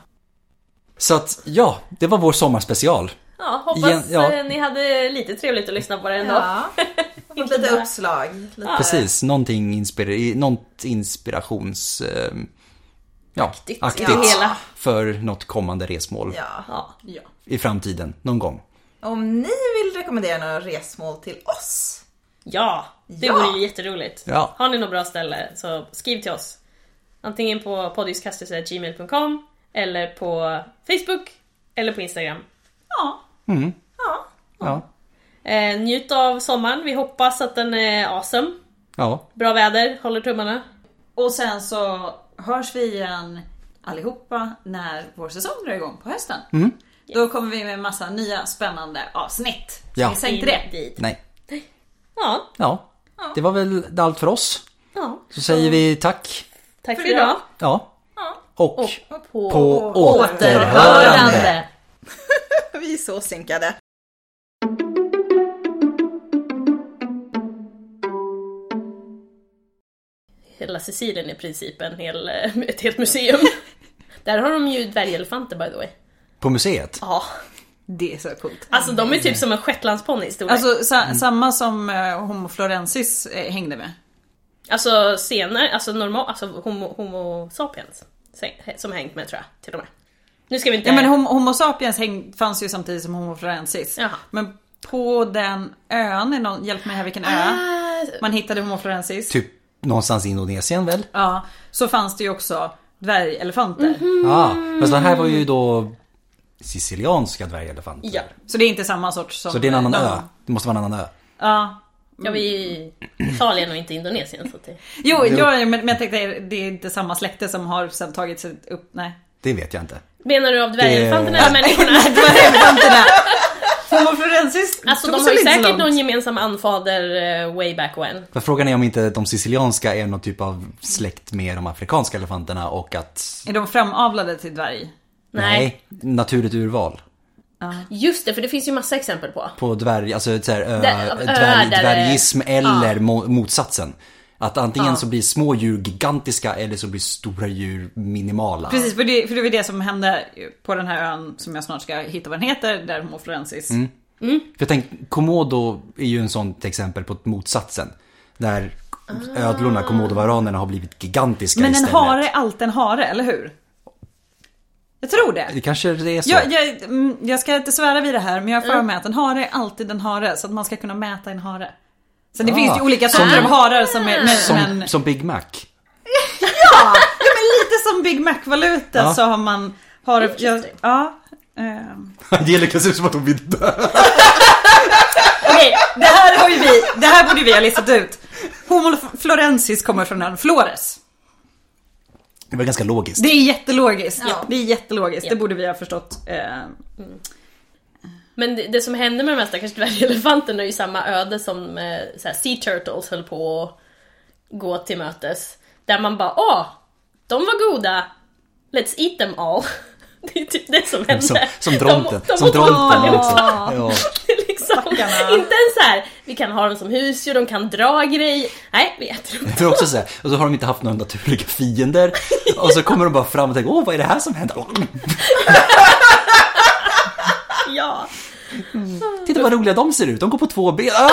[SPEAKER 2] Så att, ja, det var vår sommarspecial.
[SPEAKER 3] Ja hoppas
[SPEAKER 2] Igen, ja.
[SPEAKER 3] eh, ni hade lite trevligt att lyssna på det ändå.
[SPEAKER 4] Ja. Fått lite
[SPEAKER 3] bara-
[SPEAKER 4] uppslag. Lite...
[SPEAKER 2] Precis, någonting inspira- något inspirations... Eh, ja,
[SPEAKER 3] Aktigt.
[SPEAKER 2] aktigt.
[SPEAKER 3] Ja. Hela.
[SPEAKER 2] För något kommande resmål
[SPEAKER 4] Ja.
[SPEAKER 3] Ja.
[SPEAKER 1] Ja.
[SPEAKER 2] i framtiden, någon gång.
[SPEAKER 4] Om ni vill rekommendera några resmål till oss.
[SPEAKER 3] Ja, det
[SPEAKER 4] Ja.
[SPEAKER 3] vore ju jätteroligt.
[SPEAKER 2] Ja.
[SPEAKER 3] Har ni något bra ställe så skriv till oss. Antingen på poddiskastus.gmail.com eller på Facebook eller på Instagram.
[SPEAKER 1] ja.
[SPEAKER 2] Ja,
[SPEAKER 3] Eh, njut av sommaren, vi hoppas att den är awesome.
[SPEAKER 2] ja,
[SPEAKER 3] Bra väder, håller tummarna.
[SPEAKER 1] Och sen så hörs vi igen allihopa när vår säsong drar igång på hösten. Då kommer vi med massa nya spännande avsnitt. Så
[SPEAKER 2] Ja.
[SPEAKER 1] missa inte det.
[SPEAKER 3] Indeed.
[SPEAKER 2] nej.
[SPEAKER 3] Ja,
[SPEAKER 2] Ja, det var väl allt för oss.
[SPEAKER 3] ja.
[SPEAKER 2] Så säger vi tack.
[SPEAKER 3] Tack för
[SPEAKER 1] idag.
[SPEAKER 2] Ja. Och
[SPEAKER 3] På,
[SPEAKER 2] på
[SPEAKER 3] återhörande.
[SPEAKER 2] återhörande.
[SPEAKER 4] Vi är så synkade.
[SPEAKER 3] Hela Sicilien i princip en hel, eh, ett helt museum. Där har de ju dvärgelefanter by the way.
[SPEAKER 2] På museet.
[SPEAKER 3] Ja.
[SPEAKER 1] Det är så coolt.
[SPEAKER 3] Alltså de är typ som en shetlandsponny i storlek.
[SPEAKER 1] Alltså sa, samma som uh, Homo florensis eh, hängde med.
[SPEAKER 3] Alltså senare, alltså normal, alltså homo, homo sapiens. Som hängt med tror jag, till och med. Nu ska vi inte...
[SPEAKER 1] Ja men homo, homo sapiens häng, fanns ju samtidigt som Homo florensis.
[SPEAKER 3] Jaha.
[SPEAKER 1] Men på den ön, är någon, hjälp mig här vilken ö.
[SPEAKER 3] Ah,
[SPEAKER 1] Man hittade Homo florensis.
[SPEAKER 2] Typ någonstans i Indonesien väl?
[SPEAKER 1] Ja, så fanns det ju också dvärgelefanter.
[SPEAKER 2] Ja, fast det här var ju då sicilianska dvärgelefanter.
[SPEAKER 3] ja.
[SPEAKER 1] Så det är inte samma sorts som...
[SPEAKER 2] Så det är en annan ö. Det måste vara en annan ö.
[SPEAKER 1] Ja.
[SPEAKER 3] ja, vi är i Italien och inte Indonesien så det...
[SPEAKER 1] Jo,
[SPEAKER 2] Jo.
[SPEAKER 1] ja, men, men jag tänkte det är inte samma släkte som har sen tagit sig upp, nej.
[SPEAKER 2] Det vet jag inte.
[SPEAKER 3] Menar du av dvärgelefanterna eller människorna?
[SPEAKER 1] Dvärgelefanterna! Homo florensis
[SPEAKER 3] Alltså de har ju säkert
[SPEAKER 1] långt.
[SPEAKER 3] någon gemensam anfader eh, way back when.
[SPEAKER 2] Men frågan är om inte de sicilianska är någon typ av släkt med de afrikanska elefanterna och att...
[SPEAKER 1] Är de framavlade till dvärg?
[SPEAKER 3] Nej.
[SPEAKER 2] naturligt urval.
[SPEAKER 3] Just det, för det finns ju massa exempel på.
[SPEAKER 2] På dvärg, alltså så här, ö, dvärg, dvärgism eller mo- motsatsen. Att antingen
[SPEAKER 1] Ja.
[SPEAKER 2] så blir små djur gigantiska eller så blir stora djur minimala.
[SPEAKER 1] Precis, för det, för det var det som hände på den här ön som jag snart ska hitta vad den heter, där Homo florensis.
[SPEAKER 2] För jag tänkte, Komodo är ju en sånt exempel på motsatsen. Där ödlorna, komodovaranerna har blivit gigantiska
[SPEAKER 1] Men en
[SPEAKER 2] istället.
[SPEAKER 1] hare är alltid en hare, eller hur? Jag tror det.
[SPEAKER 2] Det kanske det är så.
[SPEAKER 1] Jag, jag, mm, jag ska inte svära vid det här, men jag har för mig att en hare är alltid en hare, så att man ska kunna mäta en hare. Sen det
[SPEAKER 2] Ah,
[SPEAKER 1] finns ju olika
[SPEAKER 2] som-
[SPEAKER 1] sorter av harar som är... Men,
[SPEAKER 2] som,
[SPEAKER 1] men,
[SPEAKER 2] som Big Mac.
[SPEAKER 1] ja, ja, men lite som Big Mac-valuta
[SPEAKER 2] Ja.
[SPEAKER 1] så har man... Har, ja, ja, ehm.
[SPEAKER 2] Angelica ser ut som att hon vill dö.
[SPEAKER 1] Okej, det här har ju vi, det här borde vi ha listat ut. Homo florensis kommer från ön Flores.
[SPEAKER 2] Det var ganska logiskt.
[SPEAKER 1] Det är jättelogiskt.
[SPEAKER 3] Ja.
[SPEAKER 1] Det är jättelogiskt,
[SPEAKER 3] Ja.
[SPEAKER 1] det borde vi ha förstått. Eh,
[SPEAKER 3] men det, det, som hände med de här stackars dvärgelefanterna är ju samma öde som eh, Sea Turtles höll på att gå till mötes. Där man bara åh, de var goda, let's eat them all. Det är typ det som hände.
[SPEAKER 2] Som, som dronten.
[SPEAKER 3] De, de
[SPEAKER 2] som dronten liksom. Ja.
[SPEAKER 3] liksom inte ens så här, vi kan ha dem som husdjur, de kan dra grejer. Nej, vi äter dem.
[SPEAKER 2] För också så här, och så har de inte haft några naturliga fiender. Och så kommer de bara fram och tänker, åh vad är det här som händer?
[SPEAKER 3] ja! Mm.
[SPEAKER 2] Titta vad roliga de ser ut, de går på två ben. Ah!